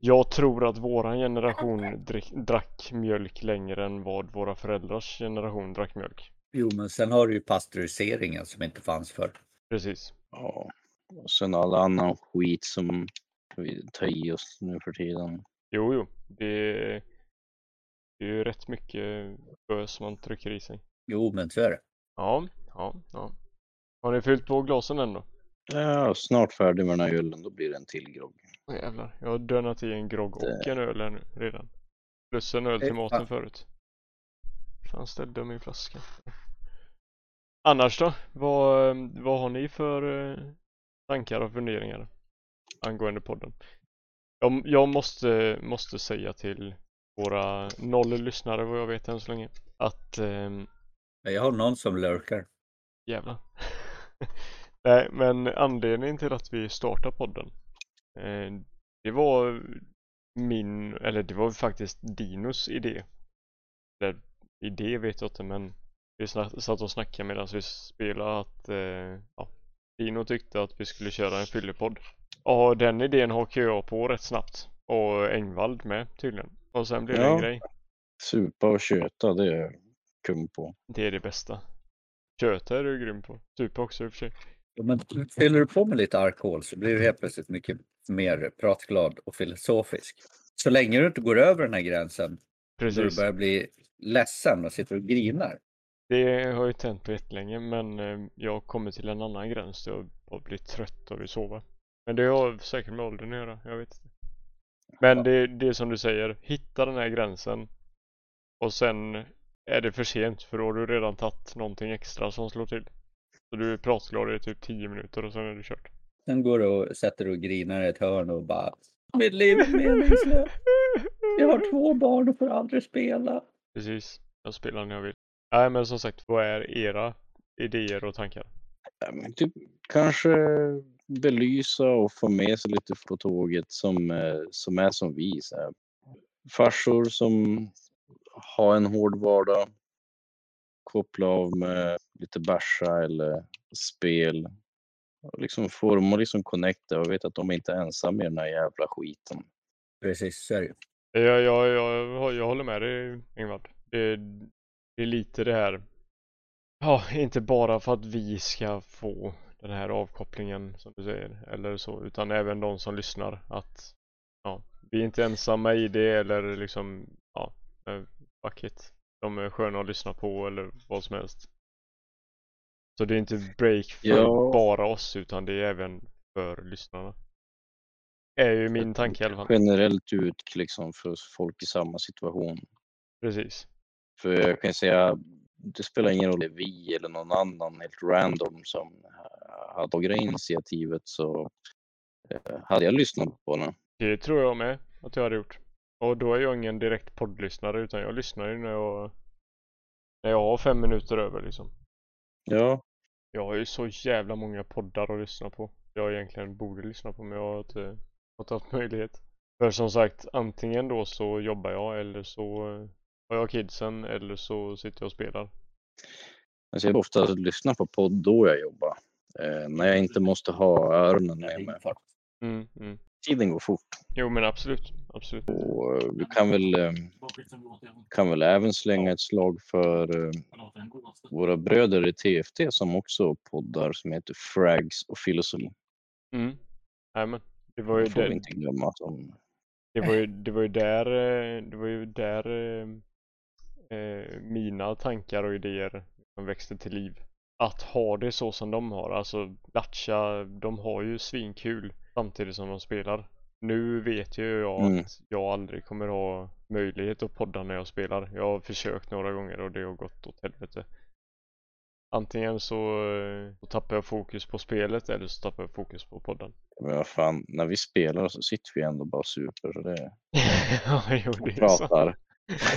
Speaker 2: jag tror att våran generation *laughs* drick, drack mjölk längre än vad våra föräldrars generation drack mjölk.
Speaker 4: Jo, men sen har du ju pastöriseringen som inte fanns förr.
Speaker 2: Precis.
Speaker 3: Ja. Och sen all annan skit som vi tar i oss nu för tiden.
Speaker 2: Jo, jo. Det, det är ju rätt mycket bös man trycker i sig.
Speaker 4: Jo, men så är det.
Speaker 2: Ja, ja, ja. Har ni fyllt på glasen än då?
Speaker 3: Ja, snart färdig med den här ölen, då blir det en till grogg.
Speaker 2: Åh jävlar. Jag har dönat i en grogg och en öl här nu redan. Plus en öl till maten
Speaker 4: ah.
Speaker 2: förut. Fan ställde jag min flaska. Annars då? Vad, vad har ni för eh, tankar och funderingar angående podden? Jag, jag måste, måste säga till våra noll lyssnare vad jag vet än så länge att ehm,
Speaker 4: Jag har någon som lurkar.
Speaker 2: Jävlar. *laughs* Nej, men anledningen till att vi startade podden eh, Det var min, eller det var faktiskt Dinos idé. Eller idé vet jag inte men vi satt och snackade medan vi spelade att eh, ja, Dino tyckte att vi skulle köra en fyllepodd. Och den idén hakade jag på rätt snabbt. Och Engvald med tydligen. Och sen blir det en
Speaker 3: Ja.
Speaker 2: grej.
Speaker 3: Supa och köta, det är jag kung på.
Speaker 2: Det är det bästa. Köta är du grym på. Supa också i och för sig.
Speaker 4: Ja, men fyller du på med lite alkohol så blir du helt plötsligt mycket mer pratglad och filosofisk. Så länge du inte går över den här gränsen då du
Speaker 2: Precis.
Speaker 4: börjar bli ledsen och sitter och grinar.
Speaker 2: Det har ju tänt på jättelänge men eh, jag kommer till en annan gräns där jag bara blir trött och vill sova. Men det har säkert med åldern att göra, jag vet inte. Men
Speaker 4: Ja.
Speaker 2: det, det är som du säger, hitta den här gränsen och sen är det för sent för då har du redan tagit någonting extra som slår till. Så du är pratglad i typ 10 minuter och sen är det kört.
Speaker 4: Sen går du och sätter och grinar i ett hörn och bara Mitt liv är meningslöst. Jag har två barn och får aldrig spela.
Speaker 2: Precis, jag spelar när jag vill. Nej men som sagt, vad är era idéer och tankar?
Speaker 3: Ja, men typ, kanske belysa och få med sig lite på tåget som, eh, som är som vi. Så här. Farsor som har en hård vardag. Koppla av med lite bärsa eller spel. Och liksom få dem att liksom connecta och veta att de inte är ensamma i den här jävla skiten.
Speaker 4: Precis, så är det ju.
Speaker 2: Jag, jag, jag, jag håller med dig Ingvard. Det, det är lite det här. Ja, inte bara för att vi ska få den här avkopplingen som du säger eller så utan även de som lyssnar att ja, vi är inte ensamma i det eller liksom ja, eh, fuck it. De är sköna att lyssna på eller vad som helst. Så det är inte break för
Speaker 3: Ja.
Speaker 2: bara oss utan det är även för lyssnarna. Är ju min tanke i alla fall.
Speaker 3: Generellt ut liksom för folk i samma situation.
Speaker 2: Precis.
Speaker 3: För jag kan säga, det spelar ingen roll om det är vi eller någon annan helt random som eh, hade tagit initiativet så eh, hade jag lyssnat på den.
Speaker 2: Det tror jag med att jag hade gjort. Och då är jag ingen direkt poddlyssnare utan jag lyssnar ju när jag när jag har fem minuter över liksom.
Speaker 3: Ja,
Speaker 2: Jag har ju så jävla många poddar att lyssna på. Jag egentligen borde lyssna på men jag har inte fått haft möjlighet. För som sagt, antingen då så jobbar jag eller så eh, har jag kidsen eller så sitter jag och spelar.
Speaker 3: alltså jag ofta lyssna på podd då jag jobbar. Eh, när jag inte måste ha öronen med mig.
Speaker 2: Mm, mm.
Speaker 3: Tiden går fort
Speaker 2: Jo men absolut, absolut.
Speaker 3: och eh, vi kan väl, eh, kan väl även slänga ett slag för eh, våra bröder i TFT som också poddar som heter Frags och Philosophy.
Speaker 2: Mm. Det var ju
Speaker 3: Det får vi inte glömma. Som,
Speaker 2: Det var ju, det var ju där, eh, det var ju där eh, mina tankar och idéer växte till liv. Att ha det så som de har, alltså Lattja, de har ju svinkul samtidigt som de spelar. Nu vet ju jag
Speaker 3: Mm.
Speaker 2: att jag aldrig kommer ha möjlighet att podda när jag spelar. Jag har försökt några gånger och det har gått åt helvete. Antingen så, eh, så tappar jag fokus på spelet eller så tappar jag fokus på podden.
Speaker 3: men vad fan, när vi spelar så sitter vi ändå bara super. Så det, *laughs*
Speaker 2: ja, jo, det är
Speaker 3: pratar.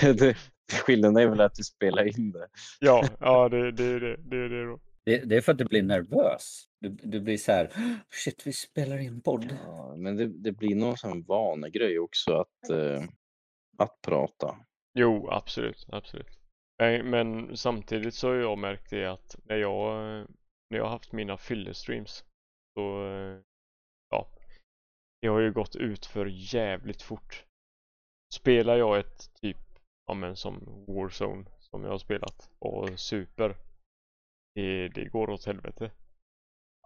Speaker 3: *laughs* det, *laughs* skillnaden är väl att vi spelar in det.
Speaker 2: Ja, ja det, det är det. Det är det då.
Speaker 4: Det, det är för att du blir nervös. Du, du blir så här, shit vi spelar in podd.
Speaker 3: Ja, men det, det blir någon sån vanegrej också att, eh, att prata.
Speaker 2: Jo, absolut, absolut. Men, men samtidigt så har jag märkt det att när jag, när jag har haft mina fyllestreams så, ja, det har ju gått ut för jävligt fort. Spelar jag ett typ, ja men som Warzone som jag har spelat och super, det, det går åt helvete.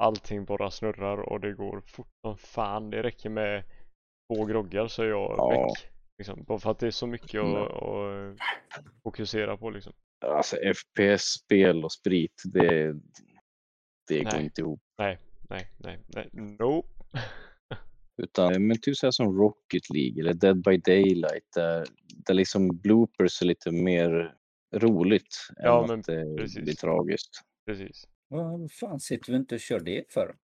Speaker 2: Allting bara snurrar och det går fort som fan. Det räcker med två groggar så är jag
Speaker 3: Ja.
Speaker 2: väck. Liksom, bara för att det är så mycket att,
Speaker 3: Ja.
Speaker 2: att fokusera på liksom.
Speaker 3: Alltså FPS-spel och sprit, det, det går inte ihop.
Speaker 2: Nej, nej, nej, nej, nope. *laughs*
Speaker 3: Utan men typ så här som Rocket League eller Dead by Daylight där, där liksom bloopers är lite mer roligt
Speaker 2: Ja,
Speaker 3: än
Speaker 2: men
Speaker 3: att det
Speaker 2: precis.
Speaker 3: blir tragiskt.
Speaker 2: Precis.
Speaker 4: Vad fan sitter vi inte och kör det för?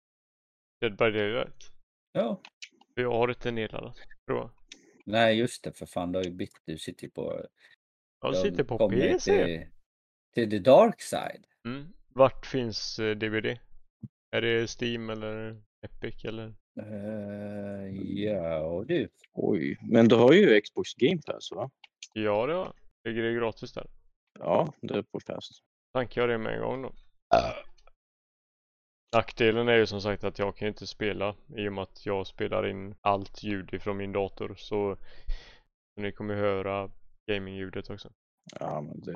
Speaker 2: Dead by Daylight.
Speaker 4: Ja.
Speaker 2: Jag har inte nedladdat, tror jag.
Speaker 4: Nej just det för fan, du har ju bytt. Du sitter ju på...
Speaker 2: Jag
Speaker 4: du har
Speaker 2: sitter på PC.
Speaker 4: Till, till the dark side.
Speaker 2: Mm. Vart finns eh, DVD? Är det Steam eller Epic eller?
Speaker 4: Uh, ja och du.
Speaker 3: Oj, men du har ju Xbox Game Pass va?
Speaker 2: Ja, det har. Ligger det gratis där?
Speaker 3: Ja, det är på Pass.
Speaker 2: Tankar jag det med en gång då. Nackdelen är ju som sagt att jag kan inte spela i och med att jag spelar in allt ljud ifrån min dator så ni kommer höra gamingljudet också.
Speaker 3: Ja, men det,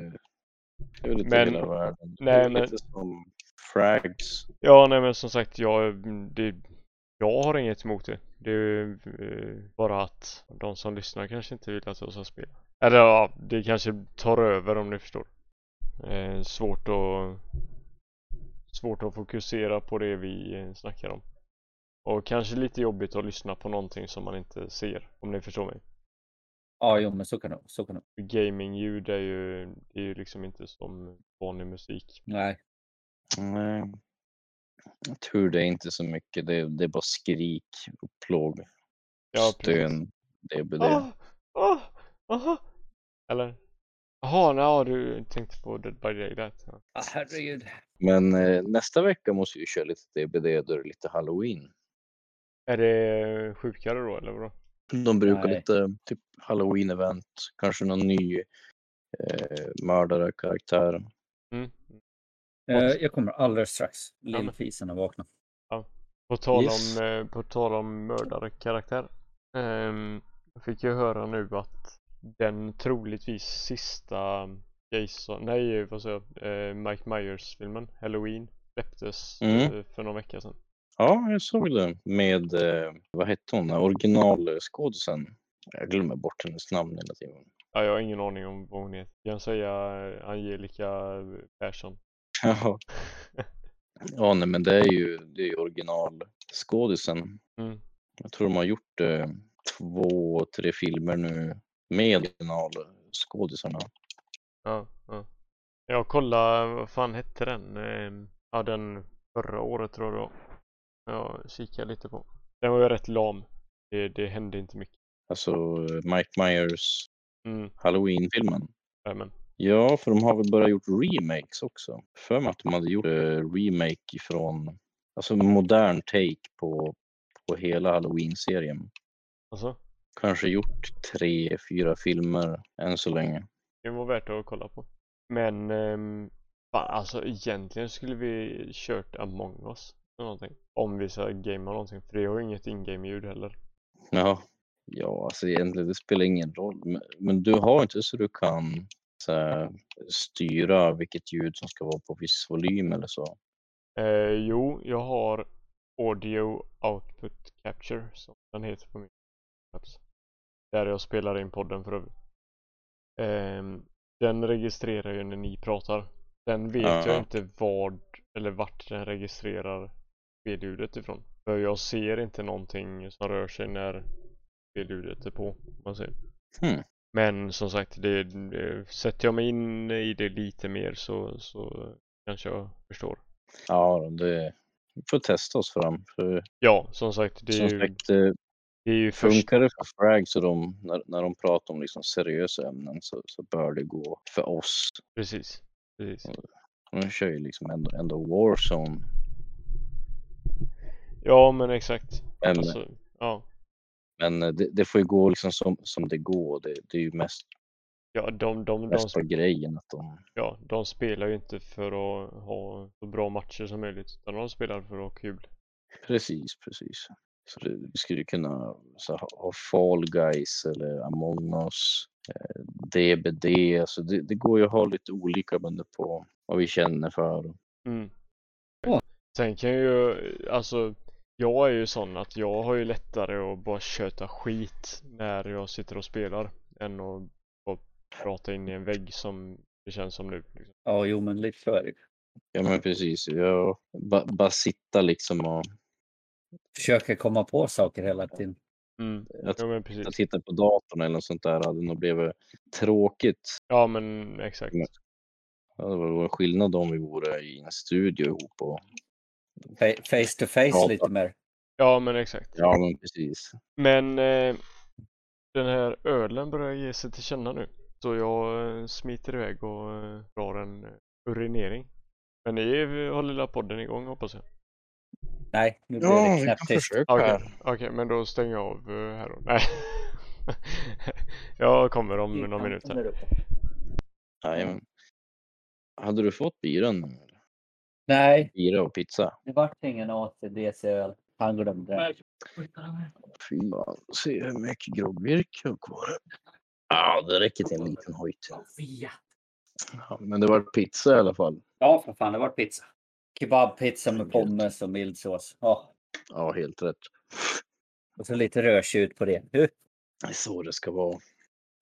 Speaker 3: det är väl
Speaker 2: Men-
Speaker 3: hela världen.
Speaker 2: nej, men-
Speaker 3: lite som frags.
Speaker 2: Ja, nej men som sagt jag, det, jag har inget emot det. Det är ju eh, bara att de som lyssnar kanske inte vill att jag ska spela. Eller ja, det kanske tar över om ni förstår. Eh, svårt att svårt att fokusera på det vi eh, snackar om. Och kanske lite jobbigt att lyssna på någonting som man inte ser, om ni förstår mig.
Speaker 4: Ja, jo, men så kan det så kan det
Speaker 2: Gamingljud är ju, det är ju liksom inte som vanlig musik.
Speaker 4: Nej,
Speaker 3: Nej. Tror det är inte så mycket. Det, det är bara skrik och plåg.
Speaker 2: Ja.
Speaker 3: Stön. Det blir det.
Speaker 2: Eller? Jaha, nej, du tänkte på Dead by Daylight. Ja.
Speaker 4: ah, herregud.
Speaker 3: Men eh, nästa vecka måste vi köra lite DBD. Då är det lite halloween.
Speaker 2: Är det sjukare då eller vadå?
Speaker 3: De brukar
Speaker 4: Nej.
Speaker 3: lite typ halloween-event. Kanske någon ny eh, mördare, karaktär.
Speaker 2: Mm.
Speaker 4: Eh, jag kommer alldeles strax. Lillfisen har vaknat.
Speaker 2: På tal
Speaker 3: Yes.
Speaker 2: om, eh, på tal om mördarkaraktär. Um, jag fick ju höra nu att den troligtvis sista Jason, nej vad säger jag, eh, Mike Myers-filmen Halloween släpptes
Speaker 3: Mm.
Speaker 2: eh, för någon vecka sedan.
Speaker 3: Ja, jag såg det med, eh, vad hette hon, originalskådisen. Jag glömmer bort hennes namn hela tiden.
Speaker 2: Ja, jag har ingen aning om vad hon heter. Jag kan säga eh, Angelica Persson. *laughs*
Speaker 3: Ja, ja nej, men det är ju, det är ju originalskådisen.
Speaker 2: Mm.
Speaker 3: Jag tror de har gjort eh, två, tre filmer nu med originalskådisarna.
Speaker 2: Ja, ja. Jag kollade, vad fan hette den? Eh, Ja, den förra året tror jag det var. Jag kikade lite på. Den var ju rätt lam. Det, det hände inte mycket.
Speaker 3: Alltså eh, Mike Myers
Speaker 2: Mm,
Speaker 3: Halloween-filmen.
Speaker 2: men.
Speaker 3: Ja, för de har väl börjat gjort remakes också. För mig att de hade gjort eh, remake ifrån, alltså modern take på, på hela Halloween-serien.
Speaker 2: Alltså,
Speaker 3: Kanske gjort tre, fyra filmer än så länge.
Speaker 2: det var värt att kolla på. Men, fan, alltså egentligen skulle vi kört Among us. eller Någonting. Om vi ska gamea någonting. För det har ju inget in-game-ljud heller.
Speaker 3: Ja, ja alltså egentligen det spelar ingen roll. Men, men du har inte så du kan styra vilket ljud som ska vara på viss volym eller så.
Speaker 2: Eh, jo, jag har Audio Output Capture som den heter på min apps. Där jag spelar in podden för övrigt. Ehm, den registrerar ju när ni pratar. Sen vet jag
Speaker 3: Ja.
Speaker 2: inte vad eller vart den registrerar spelljudet ifrån. För jag ser inte någonting som rör sig när spelljudet är på. Man säger.
Speaker 3: Hmm.
Speaker 2: Men som sagt, det, det, sätter jag mig in i det lite mer så, så kanske jag förstår.
Speaker 3: Ja, det vi får testa oss fram. För
Speaker 2: Ja, som sagt, det är
Speaker 3: som
Speaker 2: ju,
Speaker 3: sagt, eh,
Speaker 2: det är ju
Speaker 3: funkar det för Frags och de, när, när de pratar om liksom seriösa ämnen så, så bör det gå för oss.
Speaker 2: Precis, precis.
Speaker 3: De kör ju liksom ändå, ändå Warzone.
Speaker 2: Ja, men exakt.
Speaker 3: Men,
Speaker 2: Alltså, ja.
Speaker 3: Men eh, det, det får ju gå liksom som, som det går. Det, det är ju mest,
Speaker 2: Ja, de, de, de,
Speaker 3: mest på grejen att de
Speaker 2: ja, de spelar ju inte för att ha så bra matcher som möjligt. Utan de spelar för att ha kul.
Speaker 3: Precis, precis. Så det, vi skulle kunna så, ha, Fall Guys eller Among Us, eh, DBD. Alltså det, det går ju att ha lite olika beroende på vad vi känner för.
Speaker 2: Mm. Sen kan ju, alltså jag är ju sån att jag har ju lättare att bara köta skit när jag sitter och spelar än att bara prata in i en vägg som det känns som nu. Liksom.
Speaker 4: Ja, jo, men lite så är det.
Speaker 3: Ja men precis, jag bara ba sitta liksom och
Speaker 4: Försöker komma på saker hela tiden.
Speaker 2: Mm.
Speaker 3: Jag
Speaker 2: Ja men precis.
Speaker 3: titta på datorn eller något sånt där hade nog blivit tråkigt.
Speaker 2: Ja men exakt.
Speaker 3: Men- Ja, Det var en skillnad om vi vore i en studio ihop och
Speaker 4: Face to face
Speaker 3: Ja.
Speaker 4: lite mer.
Speaker 2: Ja men exakt.
Speaker 3: ja men precis.
Speaker 2: Men eh, den här ölen börjar ge sig till känna nu. Så jag eh, smiter iväg och eh, drar en eh, urinering. Men ni har lilla podden igång hoppas jag.
Speaker 4: Nej, nu blir det knäpptyst.
Speaker 2: Okej, okej, men då stänger jag av här då. Nej. *laughs* jag kommer om några minuter.
Speaker 3: Jajamän. Hade du fått bilen?
Speaker 4: Nej,
Speaker 3: Bira och pizza.
Speaker 4: det vart ingen ACDC-öl. Han glömde det.
Speaker 3: Fy fan, se hur mycket groggvirke jag har kvar. Ja, det räcker till en liten hojt. Ja, men det var pizza i alla fall.
Speaker 4: Ja, för fan, det var pizza. Kebabpizza med pommes och mild sås. Ja,
Speaker 3: Ja, helt rätt.
Speaker 4: och så lite rödtjut på det.
Speaker 3: Det är så det ska vara.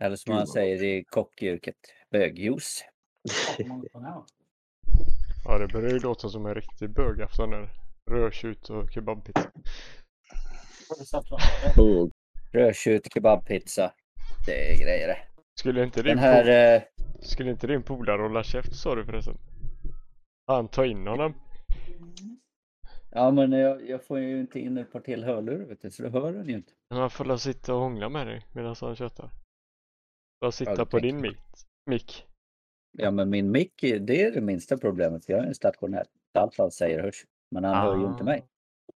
Speaker 4: Eller som man säger i kockyrket, bögjuice. *laughs*
Speaker 2: Ja, det börjar ju låta som en riktig bögafton där. Rödtjut och kebabpizza.
Speaker 3: Och
Speaker 4: Rödtjut, kebabpizza. Det är grejer det.
Speaker 2: Skulle inte din,
Speaker 4: Den här... Eh,
Speaker 2: skulle inte din polare hålla käft sa du förresten? Han ta in honom.
Speaker 4: ja, men jag, jag får ju inte in ett par till hörlurar, vet du, så det hör den ju inte.
Speaker 2: Men han får la sitta och hångla med dig medan han köttar. Bara sitta
Speaker 4: det
Speaker 2: på din mick. mick.
Speaker 4: Ja, men min mick, det är det minsta problemet. Jag är en stationär. Allt han säger hörs. Men han hör ju inte
Speaker 2: Ah.
Speaker 4: mig.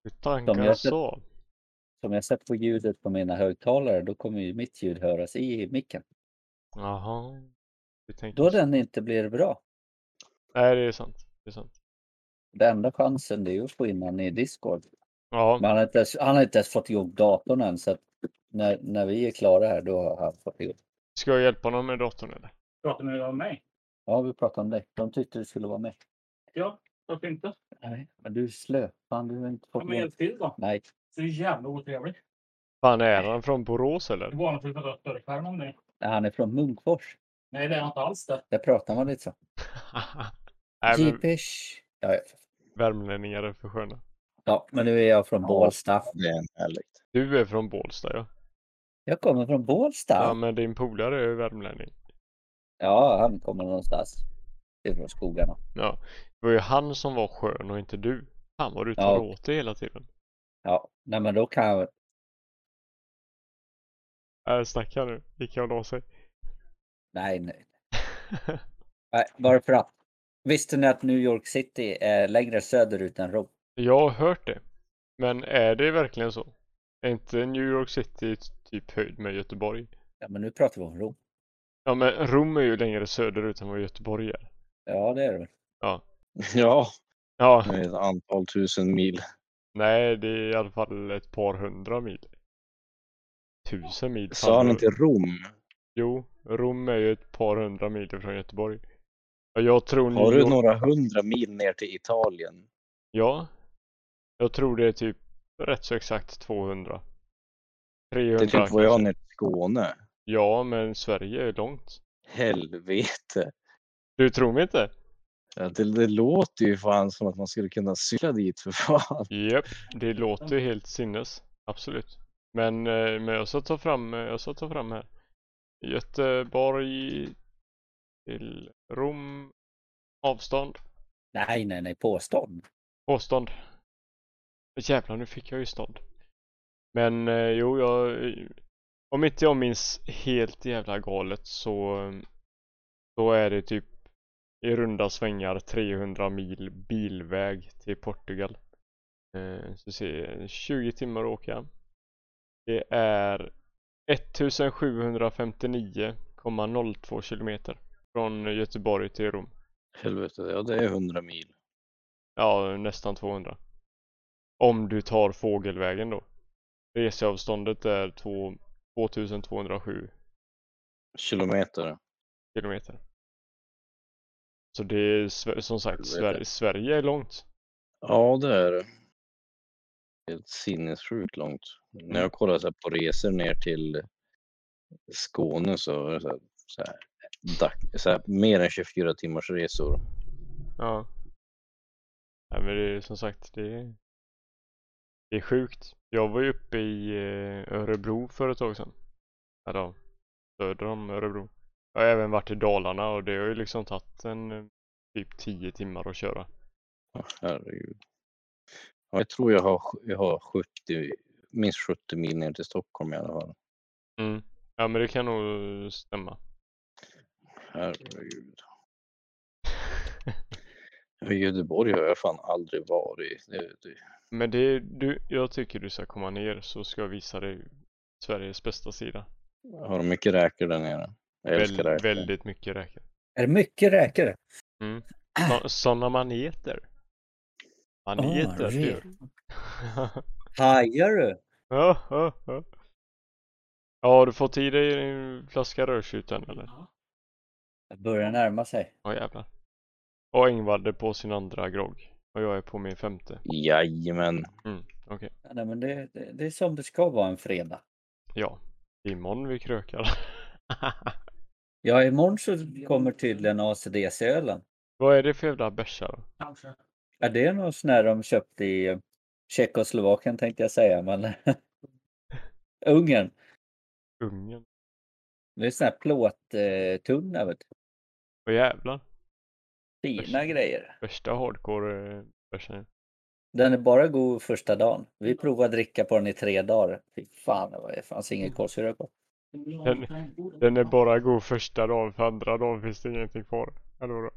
Speaker 2: Hur
Speaker 4: Som
Speaker 2: tankar
Speaker 4: jag
Speaker 2: så?
Speaker 4: Som jag sett på ljudet på mina högtalare, då kommer ju mitt ljud höras i micken.
Speaker 2: Jaha.
Speaker 4: Då
Speaker 2: så.
Speaker 4: den inte blir bra.
Speaker 2: Nej, det är sant. Det är sant.
Speaker 4: Den enda chansen det är ju att få in honom i Discord.
Speaker 2: Ja,
Speaker 4: Men han har inte ens, han har inte ens fått ihop datorn än så att när, när vi är klara här då har han fått ihop.
Speaker 2: ska jag hjälpa honom med datorn eller?
Speaker 1: Pratar ni om mig?
Speaker 4: Ja, vi pratar om dig. De tyckte du skulle vara med.
Speaker 1: Ja, varför inte?
Speaker 4: Nej, men du är slö. Fan, du har inte
Speaker 1: Ja,
Speaker 4: fått
Speaker 1: men
Speaker 4: med.
Speaker 1: hjälp till då.
Speaker 4: Nej,
Speaker 1: Så är jävla otrevlig.
Speaker 2: Fan, är han från Borås
Speaker 1: Det
Speaker 2: eller?
Speaker 1: var något att ta större skärm om det.
Speaker 4: han är från Munkfors.
Speaker 1: Nej, det är inte alls det.
Speaker 4: Där pratar man lite så. *laughs*
Speaker 2: Nej, men
Speaker 4: Jeepish. Ja, ja.
Speaker 2: värmlänningar är för sköna.
Speaker 4: ja, men nu är jag från
Speaker 3: Ja.
Speaker 4: Bålsta.
Speaker 3: det är en härligt.
Speaker 2: Du är från Bålsta ja.
Speaker 4: Jag kommer från Bålsta.
Speaker 2: Ja, men din polare är ju värmlänning.
Speaker 4: Ja, han kommer någonstans. Ifrån skogarna.
Speaker 2: Ja, det var ju han som var skön och inte du. Fan vad du tar
Speaker 4: Ja.
Speaker 2: åt dig hela tiden.
Speaker 4: Ja, nej men då kan jag...
Speaker 2: Äh, snacka nu. Gick jag och la sig?
Speaker 4: Nej, nej. *laughs* nej. Bara för att. Visste ni att New York City är längre söderut än Rom?
Speaker 2: jag har hört det. Men är det verkligen så? Är inte New York City typ höjd med Göteborg?
Speaker 4: Ja, men nu pratar vi om Rom.
Speaker 2: Ja, men Rom är ju längre söderut än vad Göteborg är.
Speaker 4: Ja, det är det väl. *laughs*
Speaker 3: Ja,
Speaker 2: Ja,
Speaker 3: det är ett antal tusen mil.
Speaker 2: nej, det är i alla fall ett par hundra mil. Tusen mil.
Speaker 3: Sa han inte Rom?
Speaker 2: Jo, Rom är ju ett par hundra mil från Göteborg. Jag tror
Speaker 3: Har du
Speaker 2: York...
Speaker 3: några hundra mil ner till Italien?
Speaker 2: Ja. Jag tror det är typ rätt så exakt 200. 300
Speaker 3: Det är typ vad jag har ner till Skåne.
Speaker 2: Ja, men Sverige är långt.
Speaker 3: Helvete.
Speaker 2: Du tror mig inte?
Speaker 3: Ja, det, det låter ju fan som att man skulle kunna cykla dit för fan.
Speaker 2: Japp, det låter ju helt sinnes. Absolut. Men, eh, men jag ska ta fram, eh, jag ska ta fram här. Göteborg till Rom. Avstånd.
Speaker 4: Nej, nej, nej, påstånd.
Speaker 2: Avstånd. Jävlar, nu fick jag ju stånd. Men eh, jo, jag... Om inte jag minns helt jävla galet så... Då är det typ i runda svängar 300 mil bilväg till Portugal. Eh, så se, 20 timmar att åka. Det är 1759,02 kilometer från Göteborg till Rom.
Speaker 3: Helvete, ja det är hundra mil.
Speaker 2: Ja, nästan 200. Om du tar fågelvägen då. Reseavståndet är två- 2207
Speaker 3: Kilometer.
Speaker 2: kilometer. Så det är som sagt. Sverige, Sverige är långt.
Speaker 3: Ja, det är det. Helt sinnessjukt långt. När jag kollar så på resor ner till Skåne så är det så här, så här, så här, mer än 24 timmars resor.
Speaker 2: Ja. ja men det är som sagt, det är, det är sjukt. Jag var ju uppe i eh, Örebro för ett tag sedan. Eller söder om Örebro. Jag har även varit i Dalarna och det har ju liksom tagit en eh, typ 10 timmar att köra.
Speaker 3: Herregud. Ja, jag tror jag har, jag har 70, minst 70 mil ner till Stockholm i alla fall.
Speaker 2: Mm. Ja men det kan nog stämma.
Speaker 3: Herregud. *laughs* I Göteborg har jag fan aldrig varit. Det, det,
Speaker 2: Men det, du, jag tycker du ska komma ner så ska jag visa dig Sveriges bästa sida.
Speaker 3: har de mycket räkor där nere? Jag älskar
Speaker 2: Väl,
Speaker 3: räkor.
Speaker 2: väldigt mycket räkor.
Speaker 4: Är det mycket räkor?
Speaker 2: Så, sådana maneter. Han
Speaker 4: Ah,
Speaker 2: ju.
Speaker 4: re- Hajar *laughs* du?
Speaker 2: Ja, ja, ja. Ja, har du fått i dig en flaska rödtjut än eller?
Speaker 4: Det börjar närma sig.
Speaker 2: Ja jävlar. Och Ingvard är på sin andra grogg. Och jag är på min femte.
Speaker 3: Jajamän.
Speaker 2: Mm, okej.
Speaker 4: Ja, Nej, men det, det, det är som det ska vara en fredag.
Speaker 2: Ja. Imorgon vi krökar. *laughs*
Speaker 4: Ja, imorgon så kommer tydligen ACDC-ölen.
Speaker 2: Vad är det för jävla bärsa då?
Speaker 1: Kanske.
Speaker 4: Ja, det är någon sån här de köpte i eh, Tjeckoslovakien tänkte jag säga, men *laughs* Ungern.
Speaker 2: Ungern?
Speaker 4: Det är sån här plåttunna, vet du.
Speaker 2: Vad jävlar.
Speaker 4: Fina grejer.
Speaker 2: Värsta hardcore eh.
Speaker 4: Den är bara god första dagen. Vi provade dricka på den i tre dagar. Fy fan, det fanns ingen kolsyra på.
Speaker 2: Den, den är bara god första dagen, för andra dagen finns det ingenting kvar. Eller vadå?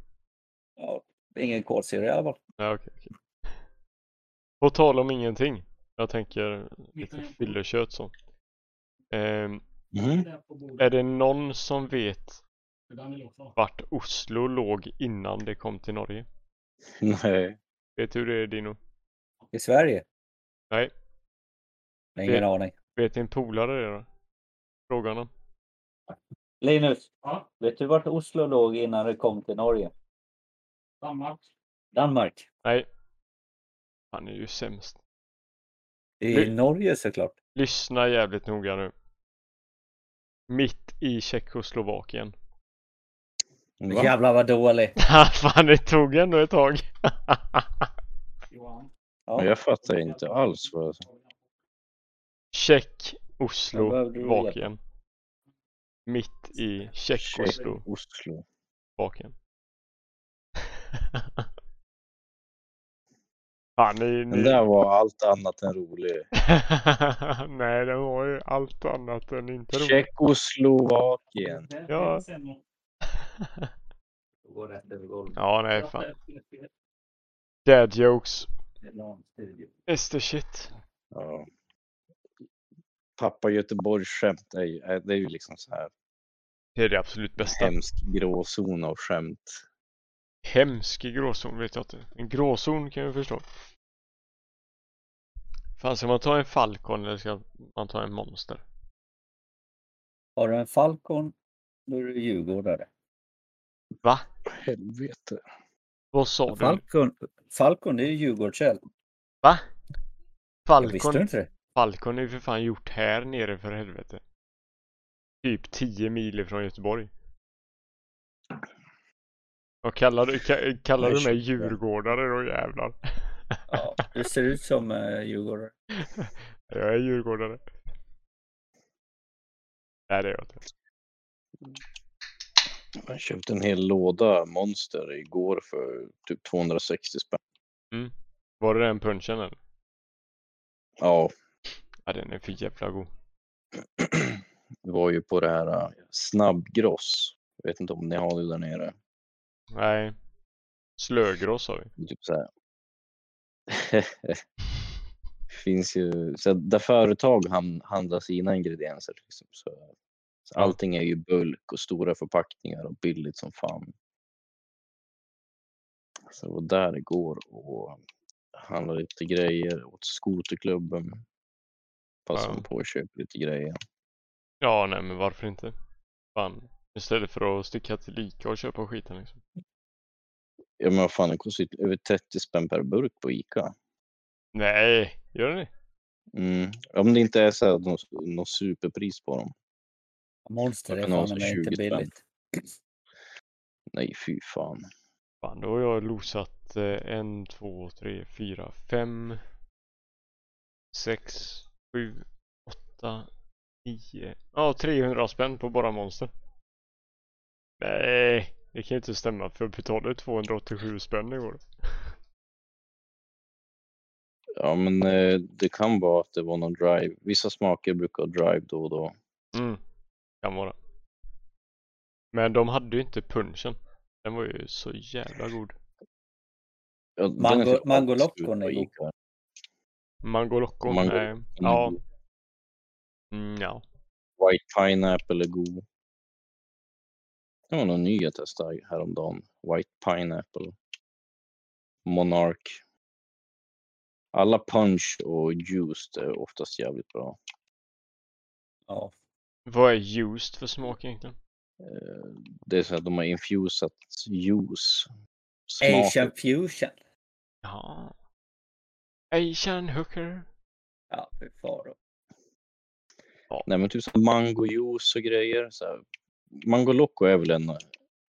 Speaker 4: Ja, ingen kolsyra i alla fall.
Speaker 2: Ja, okej, okej. På tal om ingenting. Jag tänker lite fyllekött så. Ehm,
Speaker 3: Mhm.
Speaker 2: är det någon som vet vart Oslo låg innan det kom till Norge?
Speaker 3: Nej.
Speaker 2: Vet du hur det är Dino?
Speaker 4: I Sverige?
Speaker 2: Nej.
Speaker 4: Ingen
Speaker 2: Det-
Speaker 4: aning.
Speaker 2: Vet din polare det då? Fråga honom.
Speaker 4: Linus,
Speaker 1: Ja,
Speaker 4: vet du vart Oslo låg innan det kom till Norge?
Speaker 1: Danmark.
Speaker 4: Danmark.
Speaker 2: Nej. Han är ju sämst.
Speaker 4: I
Speaker 2: Det-
Speaker 4: Norge såklart.
Speaker 2: Lyssna jävligt noga nu. Mitt i Tjeckoslovakien.
Speaker 3: Va?
Speaker 4: Jävlar vad dålig. *laughs*
Speaker 2: Fan det tog ändå ett tag.
Speaker 4: Ja.
Speaker 3: Jag fattar inte alls vad...
Speaker 4: Då
Speaker 2: Oslo, Slovakien. Mitt i Tjeck, Oslo,
Speaker 3: Oslo.
Speaker 2: Slovakien. *laughs* Fan ni,
Speaker 3: Den
Speaker 2: ni...
Speaker 3: där var allt annat än rolig. *laughs*
Speaker 2: Nej den var ju allt annat än inte rolig.
Speaker 3: Tjeckoslovakien.
Speaker 2: Ja.
Speaker 4: Går rätt över golvet.
Speaker 2: Ja nej fan. Dad jokes. Is the shit.
Speaker 3: Ja. Pappa Göteborgs skämt är ju, det är ju liksom så här
Speaker 2: Det är det absolut bästa.
Speaker 3: hemsk gråzon av skämt.
Speaker 2: Hemsk gråzon vet jag inte. En gråzon kan jag förstå. Fan ska man ta en falcon eller ska man ta en monster?
Speaker 4: Har du en Falcon, då är du djurgårdare.
Speaker 2: Va?
Speaker 3: Helvete.
Speaker 2: Vad sa du?
Speaker 4: Falcon, Falcon det är ju Djurgårdsälg.
Speaker 2: Va?
Speaker 4: Jag visste du
Speaker 2: Falcon,
Speaker 4: inte det?
Speaker 2: Falcon är ju för fan gjort här nere för helvete. Typ 10 mil ifrån Göteborg. Och kallar du, ka- kallar du mig djurgårdare då jävlar?
Speaker 4: Ja, du ser ut som uh, djurgårdare. *laughs*
Speaker 2: Jag är djurgårdare. Nej det är jag inte.
Speaker 3: Jag köpte en hel låda monster igår för typ 260 spänn.
Speaker 2: Var det den punchen eller?
Speaker 3: Ja,
Speaker 2: Ja den är för jävla god. *clears throat*
Speaker 3: det var ju på det här äh, snabbgross. Jag vet inte om ni har det där nere.
Speaker 2: Nej. Slögross har vi.
Speaker 3: Typ så här. *laughs* finns ju, så där företag handlar sina ingredienser. Liksom, så, så allting är ju bulk och stora förpackningar och billigt som fan. Så jag var där igår och handlade lite grejer åt skoterklubben. Passade
Speaker 2: Ja.
Speaker 3: på att köpa lite grejer.
Speaker 2: Ja nej men varför inte? Fan. Istället för att sticka till Ica och köpa skiten liksom.
Speaker 3: Ja men vad fan, det kostar ju över 30 spänn per burk på Ica.
Speaker 2: Nej, gör det?
Speaker 3: Mm. Om det inte är så här något, något superpris på dem.
Speaker 4: Monster är
Speaker 3: kan ha
Speaker 4: fan mig inte
Speaker 3: 20 spänn.
Speaker 4: billigt.
Speaker 3: Nej fy fan.
Speaker 2: Fan då har jag losat eh, en, två, tre, fyra, fem, sex, sju, åtta, nio, ja 300 spänn på bara monster. Nej, det kan ju inte stämma för jag betalade 287 spänn igår.
Speaker 3: Ja men eh, det kan vara att det var någon drive. Vissa smaker brukar drive då och då.
Speaker 2: Mm, kan vara. Men de hade ju inte punchen. Den var ju så jävla god.
Speaker 3: Ja, den är
Speaker 4: Mango- god.
Speaker 3: Ica.
Speaker 2: Mango
Speaker 3: är
Speaker 2: Ja.
Speaker 3: god.
Speaker 2: Mm, ja.
Speaker 3: White pineapple är god. Det var någon ny jag testade häromdagen. White pineapple. Monarch. Alla punch och juiced är oftast jävligt bra.
Speaker 4: Ja.
Speaker 2: Vad är used för smak egentligen?
Speaker 3: Eh, Det är så att de har infusat juice.
Speaker 4: Asian fusion.
Speaker 2: Ja. Asian hooker.
Speaker 4: Ja, fy faro.
Speaker 3: Nej men typ så här mangojuice och grejer. Så här. Mango Loco är väl en,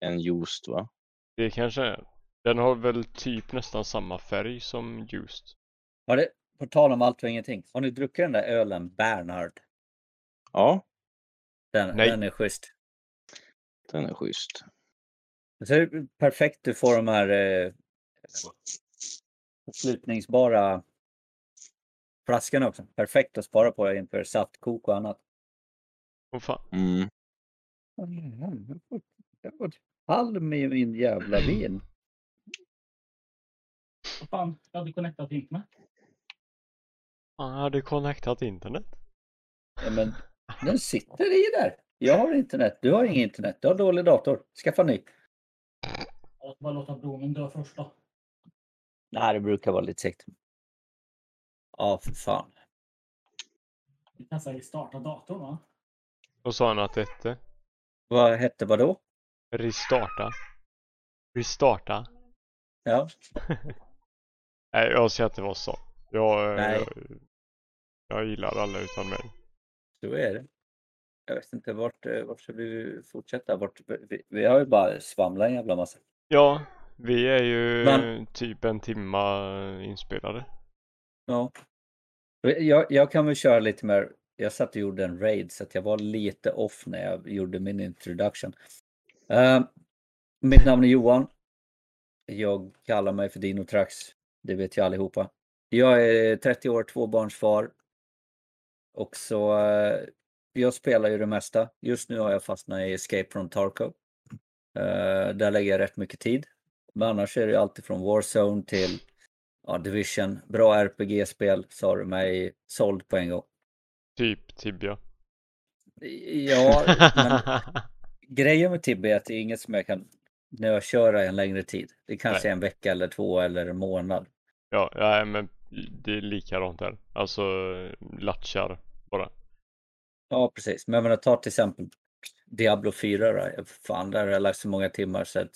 Speaker 3: en juiced va?
Speaker 2: Det kanske är. Den har väl typ nästan samma färg som used.
Speaker 4: Har det, på tal om allt och ingenting. Har ni druckit den där ölen Bernhard?
Speaker 3: Ja,
Speaker 4: Den,
Speaker 2: Nej.
Speaker 4: den är schysst.
Speaker 3: den är schysst.
Speaker 4: Så är det perfekt du får de här eh, slutningsbara flaskorna också. Perfekt att spara på inför saftkok och annat.
Speaker 2: Åh fan.
Speaker 3: Mm.
Speaker 4: Jag har fått halm i min jävla vin.
Speaker 1: Vad fan, jag hade connectat internet.
Speaker 2: Han hade connectat internet.
Speaker 4: Ja, men den sitter i där. Jag har internet, du har inget internet, du har dålig dator. Skaffa ny.
Speaker 1: Jag ska bara låta bromen dö först då.
Speaker 4: Nej, det brukar vara lite segt. Ja, för fan.
Speaker 1: Vi kan säga starta datorn va?
Speaker 2: Och sa han att det hette
Speaker 4: Vad hette vad då?
Speaker 2: restarta. Restarta.
Speaker 4: Ja, *laughs*
Speaker 2: Nej, jag ska inte vara så. Jag,
Speaker 4: Nej.
Speaker 2: jag, jag gillar alla utan mig.
Speaker 4: Så är det. Jag vet inte vart, eh, vart ska vi fortsätta? Vart, vi, vi har ju bara svamlat en jävla massa.
Speaker 2: Ja, vi är ju
Speaker 4: Men-
Speaker 2: typ en timma inspelade.
Speaker 4: Ja. Jag, jag kan väl köra lite mer. Jag satt och gjorde en raid så att jag var lite off när jag gjorde min introduction. Eh, mitt namn är Johan. Jag kallar mig för Dinotrax. Det vet jag allihopa. Jag är 30 år, tvåbarnsfar. Och så eh, jag spelar ju det mesta. Just nu har jag fastnat i Escape from Tarkov. Eh, där lägger jag rätt mycket tid. Men annars är det ju alltid från Warzone till ja, Division. Bra RPG-spel har du mig såld på en gång.
Speaker 2: Typ Tibia.
Speaker 4: Ja, men *laughs* grejen med Tibbe är att det är inget som jag kan nököra en längre tid. Det kanske är en vecka eller två eller en månad.
Speaker 2: ja, ja, men det är likadant där. Alltså latchar bara.
Speaker 4: Ja, precis. Men jag menar, ta till exempel Diablo 4 då. Fan, där har jag lagt så många timmar så att...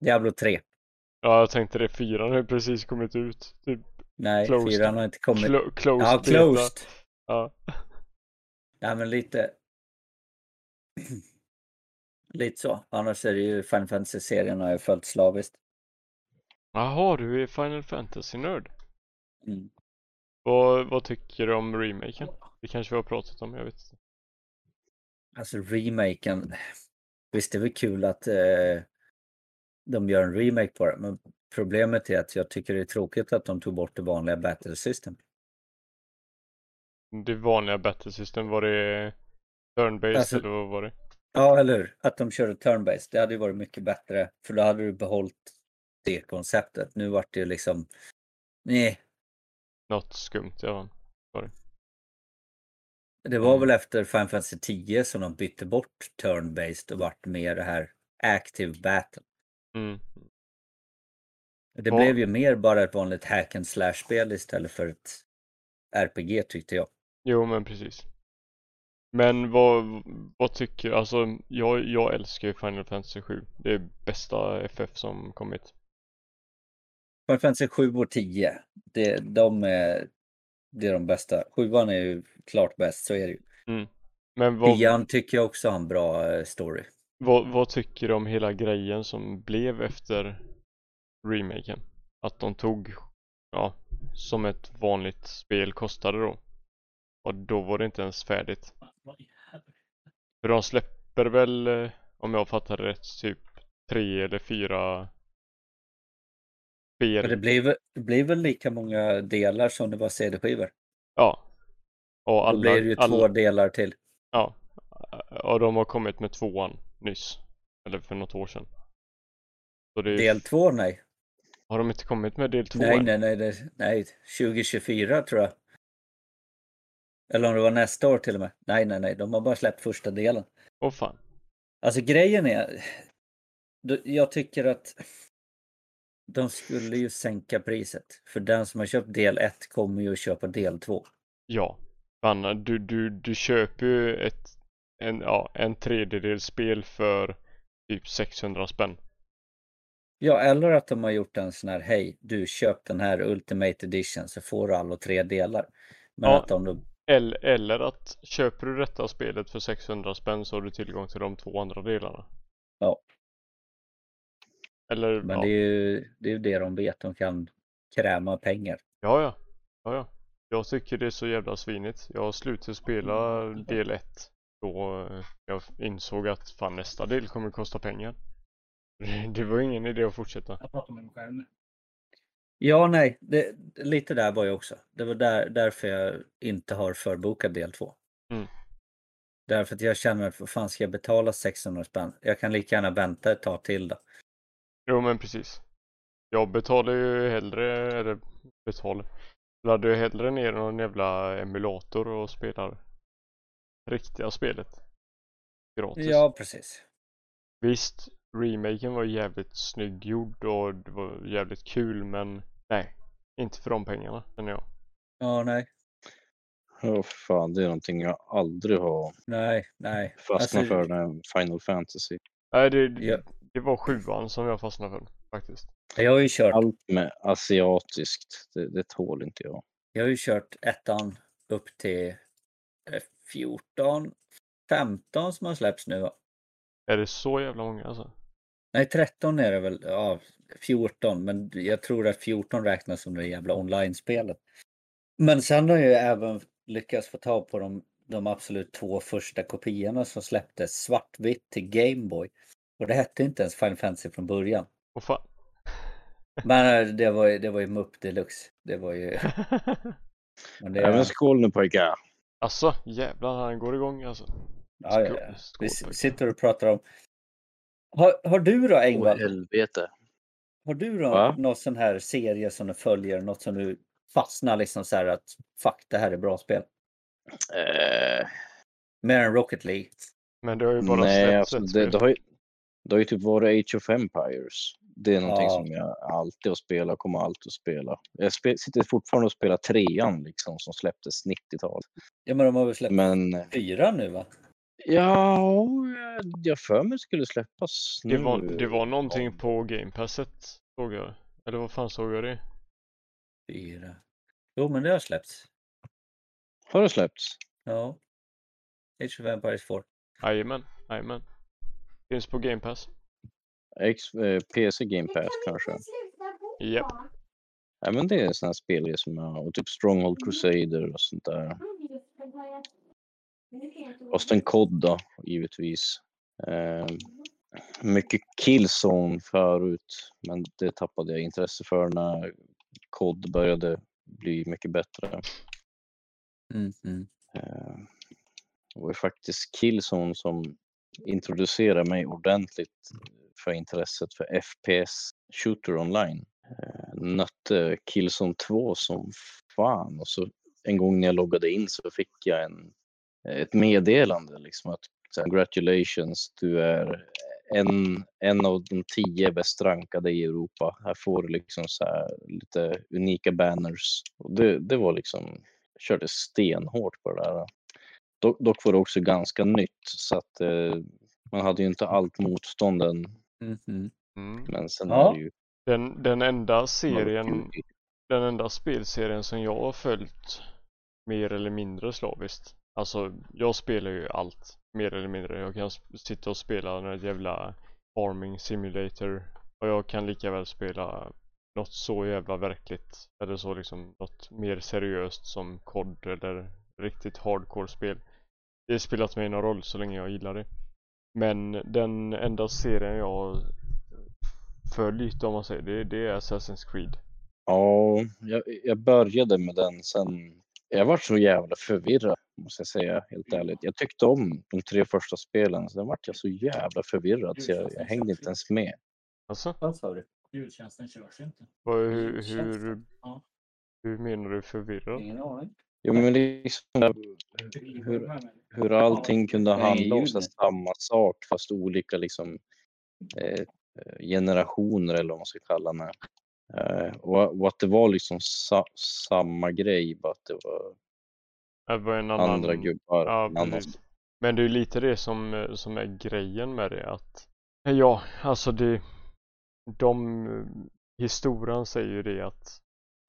Speaker 4: Diablo 3.
Speaker 2: Ja, jag tänkte det. Fyran har precis kommit ut. Typ
Speaker 4: Nej,
Speaker 2: Closed.
Speaker 4: 4 har inte kommit.
Speaker 2: clo- closed.
Speaker 4: ja,
Speaker 2: beta.
Speaker 4: closed.
Speaker 2: Ja.
Speaker 4: Nej, men lite... lite så. Annars är det ju Final Fantasy-serien har jag följt slaviskt.
Speaker 2: Jaha, du är Final Fantasy-nörd.
Speaker 4: Mm.
Speaker 2: Vad, vad tycker du om remaken? Det kanske vi har pratat om, jag vet inte.
Speaker 4: Alltså remaken. Visst det är väl kul att eh, de gör en remake på det. Men problemet är att jag tycker det är tråkigt att de tog bort det vanliga battle system.
Speaker 2: Det vanliga battle system, var det turn-based
Speaker 4: Alltså-
Speaker 2: eller vad var det?
Speaker 4: Ja, eller hur? Att de körde turn-based. Det hade ju varit mycket bättre. För då hade du behållit det konceptet. Nu vart det liksom... Nej,
Speaker 2: Något skumt, ja.
Speaker 4: det var
Speaker 2: Mm.
Speaker 4: väl efter Final Fantasy 10 som de bytte bort turn-based och vart mer det här active battle.
Speaker 2: Mm.
Speaker 4: Det
Speaker 2: Ja.
Speaker 4: blev ju mer bara ett vanligt hack and slash-spel istället för ett RPG tyckte jag.
Speaker 2: Jo, men precis. Men vad, vad tycker, alltså jag, jag älskar ju Final Fantasy 7. Det är bästa FF som kommit.
Speaker 4: Final Fantasy 7 och 10, det, de är, det är de bästa. Sjuan är ju klart bäst, så är det ju.
Speaker 2: Men vad,
Speaker 4: Tian tycker jag också har en bra eh, story.
Speaker 2: vad, vad tycker du om hela grejen som blev efter remaken? Att de tog, ja, som ett vanligt spel kostade då. Och då var det inte ens färdigt. För de släpper väl, eh, om jag fattar rätt, typ tre eller fyra
Speaker 4: Men det blir, väl- det blir väl lika många delar som det var CD-skivor.
Speaker 2: Ja. Och
Speaker 4: Då
Speaker 2: alla,
Speaker 4: blir det ju
Speaker 2: alla,
Speaker 4: två delar till.
Speaker 2: Ja. Och de har kommit med tvåan nyss. Eller för något år sedan. Är,
Speaker 4: Del två, nej.
Speaker 2: Har de inte kommit med del två
Speaker 4: Nej, nej, nej, det- nej. 2024 tror jag. Eller om det var nästa år till och med. Nej, nej, nej. De har bara släppt första delen.
Speaker 2: Åh fan.
Speaker 4: Alltså grejen är, då- jag tycker att de skulle ju sänka priset. För den som har köpt del 1 kommer ju att köpa del 2.
Speaker 2: Ja. Anna, du, du, du köper ju ett, en, ja, en tredjedel spel för typ 600 spänn.
Speaker 4: Ja, eller att de har gjort en sån här, hej, du köp den här Ultimate Edition så får du alla tre delar. Men
Speaker 2: Ja.
Speaker 4: att de då,
Speaker 2: Eller, eller att köper du detta spelet för 600 spänn så har du tillgång till de två andra delarna.
Speaker 4: Ja.
Speaker 2: Eller,
Speaker 4: men
Speaker 2: ja.
Speaker 4: det är ju det, är ju det de vet, de kan kräma pengar.
Speaker 2: Ja, ja. ja, ja. Jag tycker det är så jävla svinigt. Jag slutade spela del 1 då eh, jag insåg att fan nästa del kommer kosta pengar. Det- *laughs* Det var ingen idé att fortsätta.
Speaker 1: Jag pratar med mig själv nu.
Speaker 4: Ja, nej, det, lite där var jag också. Det var där, därför jag inte har förbokat del 2.
Speaker 2: Mm.
Speaker 4: Därför att jag känner att vad fan ska jag betala 600 spänn? Jag kan lika gärna vänta ett tag till då.
Speaker 2: Jo men precis. Jag betalar ju hellre, eller betalar, laddar ju hellre ner någon jävla emulator och spelar riktiga spelet. Gratis.
Speaker 4: Ja, precis.
Speaker 2: Visst, remaken var jävligt snygg gjord och det var jävligt kul men nej, inte för de pengarna känner jag.
Speaker 4: Ja, nej,
Speaker 3: Åh fan, det är någonting jag aldrig har
Speaker 4: nej, nej.
Speaker 3: fastnat
Speaker 4: Alltså,
Speaker 3: för, den Final Fantasy.
Speaker 2: Nej, det,
Speaker 4: Ja.
Speaker 2: Det var sjuan som jag fastnade för faktiskt.
Speaker 4: Jag har ju kört,
Speaker 3: Allt med asiatiskt, det, det tål inte jag.
Speaker 4: jag har ju kört ettan upp till eh, 14, 15 som har släppts nu. va?
Speaker 2: Är det så jävla många alltså?
Speaker 4: Nej, 13 är det väl, ja, 14, men jag tror att 14 räknas som det jävla online-spelet. Men sen har jag ju även lyckats få tag på de, de absolut två första kopiorna som släpptes svartvitt till Gameboy. Och det hette inte ens Final Fantasy från början.
Speaker 2: Åh fan.
Speaker 4: Men eh, det var ju, det var ju mupp deluxe. Det var ju... *laughs* Men det,
Speaker 3: Även skål nu pojkar!
Speaker 2: alltså jävlar han går igång alltså.
Speaker 4: ja, ja, ja.
Speaker 2: skål
Speaker 4: Vi sitter och pratar om... Har, har du då
Speaker 3: Åh
Speaker 4: Engvall?
Speaker 3: helvete.
Speaker 4: Har du då
Speaker 3: Va?
Speaker 4: någon sån här serie som du följer, något som du fastnar liksom så här att fuck det här är bra spel?
Speaker 3: Eh,
Speaker 4: Mer än Rocket League.
Speaker 2: Men det har ju bara
Speaker 3: nej,
Speaker 2: släppts
Speaker 3: alltså,
Speaker 2: ett
Speaker 3: det,
Speaker 2: spel.
Speaker 3: det, har ju, det har ju typ varit Age of Empires. Det är någonting
Speaker 4: Ja.
Speaker 3: som jag alltid har spelat, kommer alltid att spela. Jag spe, sitter fortfarande och spelar trean liksom som släpptes 90-talet.
Speaker 4: Ja men de har väl släppt
Speaker 3: Men
Speaker 4: fyra nu va?
Speaker 3: ja, jag för mig skulle släppas
Speaker 2: Det
Speaker 3: nu.
Speaker 2: var, det var någonting
Speaker 3: Ja.
Speaker 2: på gamepasset såg jag. Eller vad fan såg jag det?
Speaker 4: Fyra. Jo men det har släppts.
Speaker 3: Har det släppts?
Speaker 4: Ja. Age of Empires 4.
Speaker 2: Jajamän, jajamän. Finns på Game Pass.
Speaker 3: X, eh, PC Game Pass kanske?
Speaker 2: Japp.
Speaker 3: Ja, men det är sådana spel som jag, och typ Stronghold Crusader och sånt där. Och sen COD då, givetvis. Eh, mycket Killzone förut, men det tappade jag intresse för när COD började bli mycket bättre.
Speaker 4: Mm, mm.
Speaker 3: Eh, det var ju faktiskt Killzone som introducera mig ordentligt för intresset för FPS Shooter Online. Eh, nötte Killzone 2 som fan och så en gång när jag loggade in så fick jag en, ett meddelande liksom att så här, congratulations, du är en, en av de tio bäst rankade i Europa. Här får du liksom så här lite unika banners. Och det, det var liksom, jag körde stenhårt på det där. Dock, dock var det också ganska nytt så att eh, man hade ju inte allt motstånden.
Speaker 4: Mm, mm.
Speaker 2: Mm.
Speaker 3: Men sen
Speaker 4: Ja.
Speaker 3: är det ju
Speaker 2: Den, den enda serien, den enda spelserien som jag har följt mer eller mindre slaviskt. Alltså, jag spelar ju allt mer eller mindre. Jag kan sitta och spela något jävla farming simulator och jag kan lika väl spela något så jävla verkligt eller så liksom något mer seriöst som COD eller riktigt hardcore spel. Det spelar inte mig någon roll så länge jag gillar det. Men den enda serien jag följt om man säger det, det är Assassin's Creed.
Speaker 3: Ja, jag, jag började med den sen. Jag var så jävla förvirrad måste jag säga helt ärligt. Jag tyckte om de tre första spelen, sen vart jag så jävla förvirrad så jag, jag hängde inte ens med.
Speaker 2: Alltså,
Speaker 4: Vad sa du?
Speaker 1: Ljudtjänsten körs inte.
Speaker 2: hur, hur, hur menar du förvirrad?
Speaker 4: Ingen aning.
Speaker 3: Jo, men liksom hur, hur allting kunde handla om samma sak fast olika liksom eh, generationer eller vad man ska kalla det. Eh, och, och att det var liksom sa, samma grej, bara att det var
Speaker 2: Det var en annan...
Speaker 3: andra gubbar.
Speaker 2: Ja,
Speaker 3: en annan.
Speaker 2: Men det är ju lite det som, som är grejen med det att Ja, alltså det De Historien säger ju det att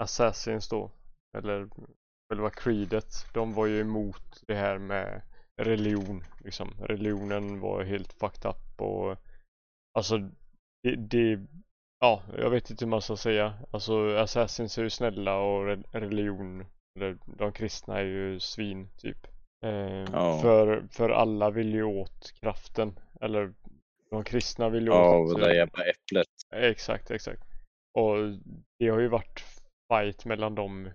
Speaker 2: Assassins då Eller själva creedet De var ju emot det här med religion liksom. Religionen var helt fucked up och Alltså det, det Ja, jag vet inte hur man ska säga. Alltså Assassins är ju snälla och re- religion Eller de kristna är ju svin typ. Eh,
Speaker 3: Ja.
Speaker 2: för, för alla vill ju åt kraften Eller de kristna vill ju
Speaker 3: Ja,
Speaker 2: åt
Speaker 3: och det där jävla äpplet.
Speaker 2: Exakt, exakt. Och det har ju varit fight mellan dem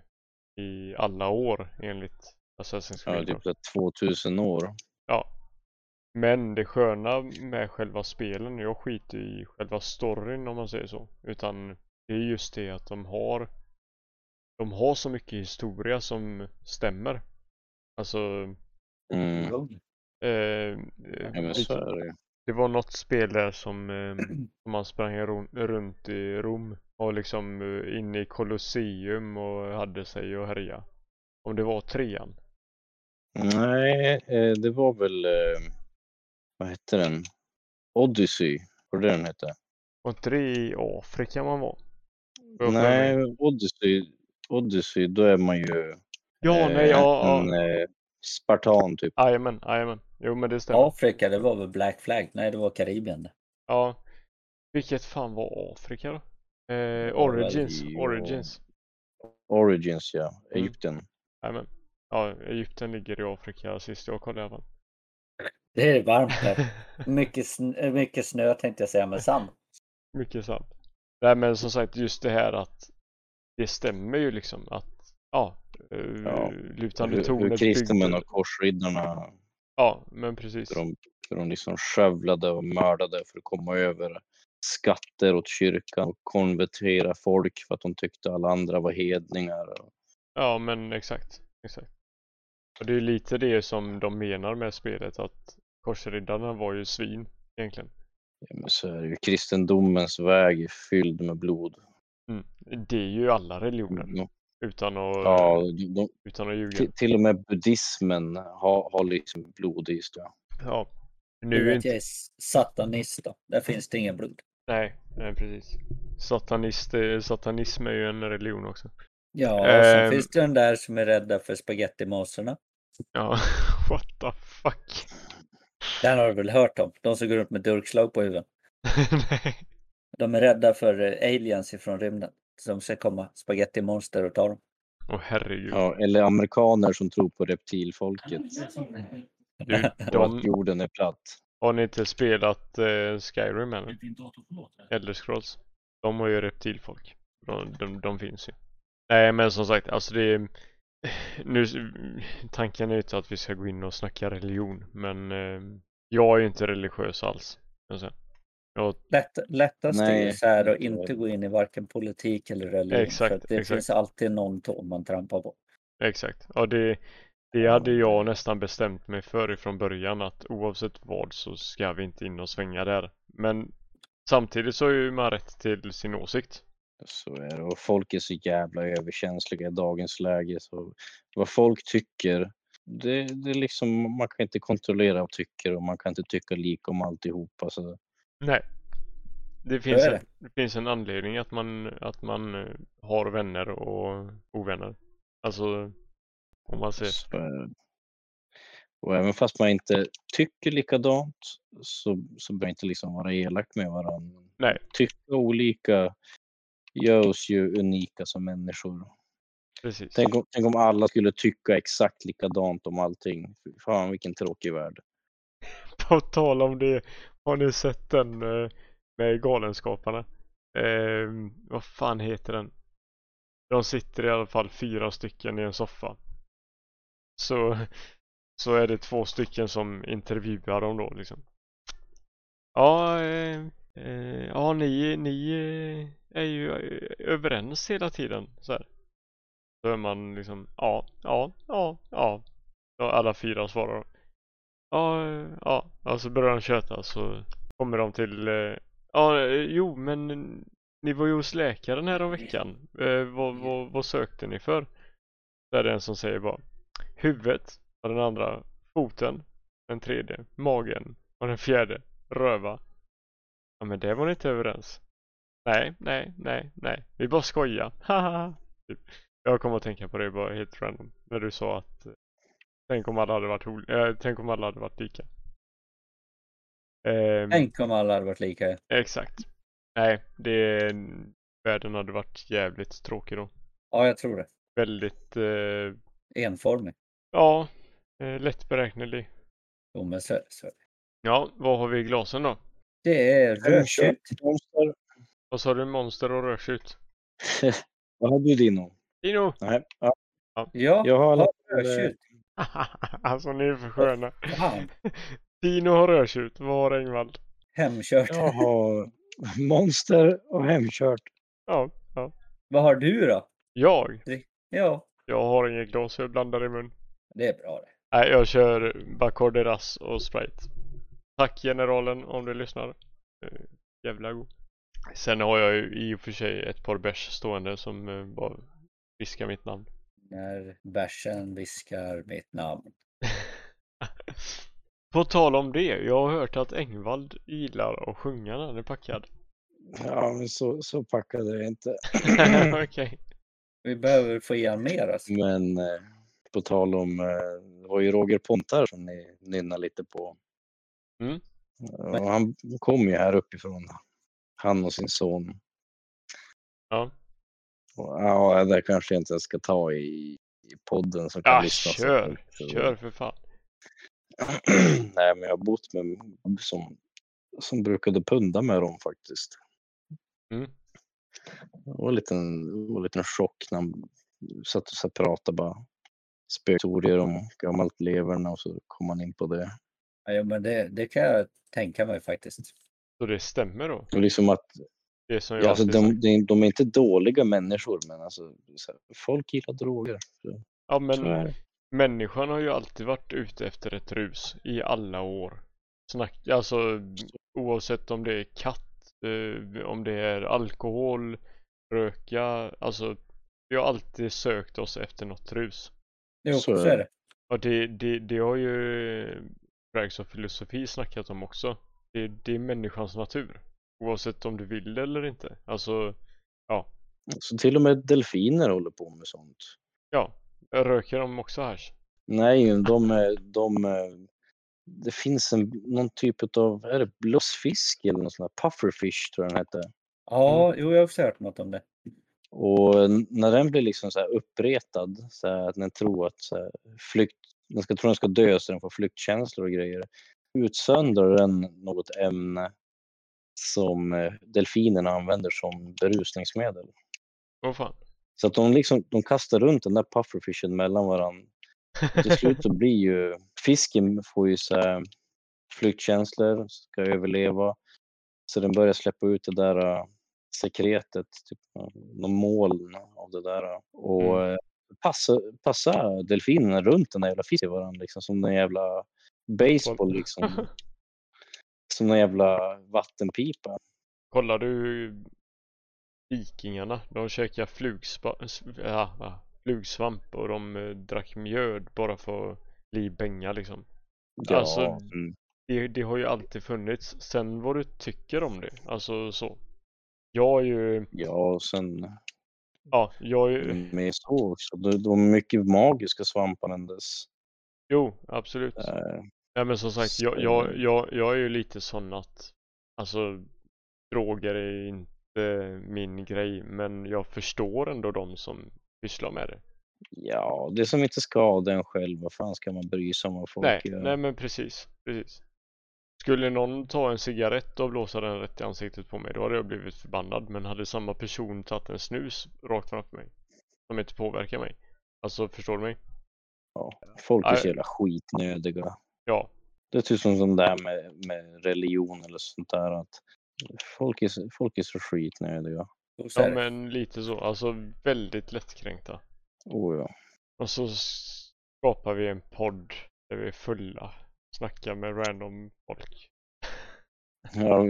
Speaker 2: i alla år enligt Assassin's
Speaker 3: Ja,
Speaker 2: Creed då.
Speaker 3: typ så här 2000 år.
Speaker 2: Ja. Men det sköna med själva spelen, jag skiter i själva storyn om man säger så. Utan det är just det att de har De har så mycket historia som stämmer. Alltså
Speaker 3: Mm.
Speaker 2: eh,
Speaker 3: Ja, men så är det.
Speaker 2: Det var något spel där som, eh, *clears throat* som man sprang ru- runt i Rom och liksom eh, inne i Colosseum och hade sig och härja. Om det var trean.
Speaker 3: Nej, eh, det var väl, vad hette den? Odyssey, var det den hette?
Speaker 2: Och inte det i Afrika man var?
Speaker 3: Nej. Odyssey, Odyssey, då är man ju
Speaker 2: Ja, nej, ja,
Speaker 3: en
Speaker 2: ja.
Speaker 3: spartan typ.
Speaker 2: Jajamän, jajamän. Jo men det stämmer.
Speaker 4: Afrika, det var väl Black Flag? Nej, det var Karibien.
Speaker 2: Ja. Vilket fan var Afrika då? Eh, Origins, Origins.
Speaker 3: Origins ja,
Speaker 2: Mm.
Speaker 3: Egypten.
Speaker 2: Jajamän. Ja, Egypten ligger i Afrika sist jag kollade i alla fall.
Speaker 4: Det är varmt där. *laughs* Mycket, sn- äh, mycket snö tänkte jag säga, men sand.
Speaker 2: Mycket sant. Nej men som sagt just det här att det stämmer ju liksom att ja, eh,
Speaker 3: Ja,
Speaker 2: lutande
Speaker 3: Hur, hur
Speaker 2: tornet
Speaker 3: kristendomen
Speaker 2: byggde-
Speaker 3: och korsriddarna,
Speaker 2: Ja, men precis.
Speaker 3: de, de liksom skövlade och mördade för att komma över skatter åt kyrkan och konvertera folk för att de tyckte alla andra var hedningar.
Speaker 2: Ja men exakt, exakt. Och det är lite det som de menar med spelet att korsriddarna var ju svin egentligen.
Speaker 3: ja, men så är det ju kristendomens väg är fylld med blod.
Speaker 2: Mm. Det är ju alla religioner
Speaker 3: Mm.
Speaker 2: Utan att,
Speaker 3: Ja, de,
Speaker 2: utan att ljuga.
Speaker 3: till, till och med buddhismen har, har liksom blod i sig.
Speaker 2: Ja.
Speaker 4: Nu
Speaker 2: Nu är
Speaker 4: vet
Speaker 2: inte,
Speaker 4: jag är satanist då. Där finns det ingen blod.
Speaker 2: nej, nej precis. Satanist, eh, satanism är ju en religion också.
Speaker 4: Ja, och sen
Speaker 2: Ehm.
Speaker 4: finns det den där som är rädda för spagettimonsterna.
Speaker 2: Ja, *laughs* what the fuck.
Speaker 4: Den har du väl hört om? De som går runt med durkslag på huvudet. *laughs*
Speaker 2: nej.
Speaker 4: De är rädda för eh, aliens ifrån rymden. Som ska komma spagettimonster och ta dem.
Speaker 2: Åh herregud.
Speaker 3: Ja, eller amerikaner som tror på reptilfolket
Speaker 2: Du, *laughs*
Speaker 3: och
Speaker 2: de,
Speaker 3: att jorden är platt.
Speaker 2: har ni inte spelat eh, Skyrim
Speaker 1: förlåter.
Speaker 2: Elder Scrolls. De har ju reptilfolk. De, de, de finns ju. Nej men som sagt, alltså det är *laughs* nu, tanken är inte att vi ska gå in och snacka religion men eh, jag är ju inte religiös alls. Jag,
Speaker 4: Lätt, lättast är ju
Speaker 3: Nej,
Speaker 4: så här att
Speaker 3: inte
Speaker 4: gå in i varken politik eller religion.
Speaker 2: Exakt,
Speaker 4: det
Speaker 2: exakt.
Speaker 4: finns alltid någon tå man trampar på.
Speaker 2: exakt. Ja, det, det hade jag nästan bestämt mig för ifrån början att oavsett vad så ska vi inte in och svänga där. Men samtidigt så har ju man rätt till sin åsikt.
Speaker 3: Så är det. Och folk är så jävla överkänsliga i dagens läge. Så vad folk tycker, det, det är liksom, man kan inte kontrollera vad tycker och man kan inte tycka lika om alltihopa. Så
Speaker 2: Nej. Det finns,
Speaker 4: är
Speaker 2: en, det finns en anledning att man, att man eh, har vänner och ovänner. Alltså, om man ser.
Speaker 3: Så är det. Och även fast man inte tycker likadant så, så behöver man inte liksom vara elak med varandra.
Speaker 2: Nej.
Speaker 3: Tycka olika gör oss ju unika som människor.
Speaker 2: Precis.
Speaker 3: Tänk om, tänk om alla skulle tycka exakt likadant om allting. Fan vilken tråkig värld. *laughs*
Speaker 2: På tal om det, har ni sett den eh, med Galenskaparna? Eh, vad fan heter den? De sitter i alla fall fyra stycken i en soffa. Så, *laughs* så är det två stycken som intervjuar dem då liksom. Ja, eh, eh, ja ni, ni eh, är ju eh, överens hela tiden så här. Då är man liksom, ja, ja, ja, ja. ja alla fyra svarar. Ja, ja, och så börjar de köta så kommer de till eh, Ja, eh, jo men ni var ju hos läkaren här om veckan. Eh, vad, vad, vad sökte ni för? Där är det en som säger bara huvudet och den andra foten, den tredje magen och den fjärde röva. Ja men det var ni inte överens. Nej, nej, nej, nej. Vi bara skojar. Haha. *laughs* Typ. Jag kommer att tänka på det bara helt random. När du sa att eh, Tänk om alla hade varit, eh, tänk om alla hade varit lika. Ehm,
Speaker 4: Tänk om alla hade varit lika.
Speaker 2: Exakt. Nej, det världen hade varit jävligt tråkig då.
Speaker 4: Ja, jag tror det.
Speaker 2: Väldigt, eh,
Speaker 4: Enformig.
Speaker 2: ja, eh, lättberäknelig.
Speaker 4: Jo, men så är det. Så är det.
Speaker 2: Ja, vad har vi i glasen då?
Speaker 4: det är rödtjut.
Speaker 3: Monster.
Speaker 2: Vad sa du? Monster och rödtjut?
Speaker 3: Vad *laughs* har du Dino?
Speaker 2: Dino!
Speaker 3: Nej. Ja,
Speaker 4: Ja,
Speaker 3: jag har alla
Speaker 4: rödtjut. *laughs*
Speaker 2: alltså ni är för sköna.
Speaker 4: Fan.
Speaker 2: Dino har rödtjut, vad har Engvald?
Speaker 4: Hemkört.
Speaker 3: Jag har monster och hemkört.
Speaker 2: Ja, ja.
Speaker 4: Vad har du då?
Speaker 2: Jag?
Speaker 4: Ja,
Speaker 2: Jag har inget glas jag blandar i mun.
Speaker 4: det är bra det.
Speaker 2: Nej, jag kör Bacardi Ras och Sprite. Tack generalen om du lyssnar. Eh, Jävla god. Sen har jag ju i och för sig ett par bärs stående som eh, bara viskar mitt namn.
Speaker 4: När bärsen viskar mitt namn. *laughs*
Speaker 2: På tal om det, jag har hört att Engvald gillar att sjunga när han är packad.
Speaker 3: Ja, men så, så packade jag inte. *laughs* *laughs*
Speaker 2: Okej.
Speaker 4: Vi behöver få igen mer alltså.
Speaker 3: Men eh, på tal om, eh, det var ju Roger Pontar som ni nynnade lite på.
Speaker 2: Mm.
Speaker 3: Och han kom ju här uppifrån. Han och sin son.
Speaker 2: Ja.
Speaker 3: Ja, det kanske jag inte ska ta i, i podden som kan
Speaker 2: Ja,
Speaker 3: lyssnas.
Speaker 2: kör! Kör för fan. *clears throat*
Speaker 3: Nej, men jag har bott med en som, som brukade punda med dem faktiskt.
Speaker 2: Mm.
Speaker 3: Det var en liten, det var en liten chock när han satt och så pratade bara spökhistorier om gammalt levern och så kom han in på det.
Speaker 4: Ja, men det, det kan jag tänka mig faktiskt.
Speaker 2: Så det stämmer då?
Speaker 3: Och liksom att
Speaker 2: Det som jag
Speaker 3: ja, alltså, de, de, de är inte dåliga människor men alltså, så här, folk gillar droger. Så,
Speaker 2: Ja
Speaker 3: så
Speaker 2: men
Speaker 3: det.
Speaker 2: människan har ju alltid varit ute efter ett rus i alla år. Snack, alltså oavsett om det är katt, eh, om det är alkohol, röka, alltså vi har alltid sökt oss efter något rus.
Speaker 4: Jo,
Speaker 3: Så
Speaker 4: så,
Speaker 3: är
Speaker 4: det.
Speaker 2: Och det, det, det har ju Drags of Filosofi snackat om också. Det, det är människans natur. Oavsett om du vill det eller inte. Alltså,
Speaker 3: Så till och med delfiner håller på med sånt.
Speaker 2: ja. Röker de också hasch?
Speaker 3: Nej, de, är- de, det finns en, någon typ av, är det blussfisk eller något sånt där, pufferfish tror jag den heter.
Speaker 4: Ja, jo, jag har också hört något om det.
Speaker 3: Och när den blir liksom så här uppretad, så här, att den tror att så här, flykt, den ska tro den ska dö så den får flyktkänslor och grejer, utsöndrar den något ämne som eh, delfinerna använder som berusningsmedel.
Speaker 2: Åh fan.
Speaker 3: Så att de, liksom, de kastar runt den där pufferfishen mellan varandra. Och till slut så blir ju *laughs* fisken får ju så flyktkänslor, ska överleva. Så den börjar släppa ut det där äh, sekretet, typ äh, någon moln av det där. Och
Speaker 2: Mm.
Speaker 3: passa, passa delfinerna runt den där jävla fisken varandra liksom som en jävla baseball liksom. *laughs* Som en jävla vattenpipa.
Speaker 2: Kollar du Vikingarna? De käkar flugspa, ja, flugsvamp och de eh, drack mjöd bara för att bli bänga liksom.
Speaker 3: Ja,
Speaker 2: Alltså,
Speaker 3: mm.
Speaker 2: Det, det har ju alltid funnits. Sen vad du tycker om det, alltså så. Jag är ju,
Speaker 3: ja och sen
Speaker 2: ja, jag är ju,
Speaker 3: med så också. De, de är mycket magiska svampar än dess.
Speaker 2: jo absolut.
Speaker 3: Äh,
Speaker 2: Nej men som sagt, jag, jag, jag, jag är ju lite sån att, alltså droger är inte min grej, men jag förstår ändå de som pysslar med det.
Speaker 3: ja, det som inte skadar en själv, vad fan ska man bry sig om vad folk
Speaker 2: Nej,
Speaker 3: gör?
Speaker 2: nej men precis, precis. Skulle någon ta en cigarett och blåsa den rätt i ansiktet på mig, då hade jag blivit förbannad. Men hade samma person tagit en snus rakt framför mig, som inte påverkar mig. Alltså, förstår du mig?
Speaker 3: Ja, folk är så jävla skitnödiga.
Speaker 2: Ja,
Speaker 3: Det är typ som sånt där med, med religion eller sånt där. Att folk, är, så- folk är så skitnödiga.
Speaker 2: Ja
Speaker 4: det.
Speaker 2: men lite så. Alltså väldigt lättkränkta.
Speaker 3: Oh, ja.
Speaker 2: Och så skapar vi en podd där vi är fulla. Snackar med random folk.
Speaker 3: Ja,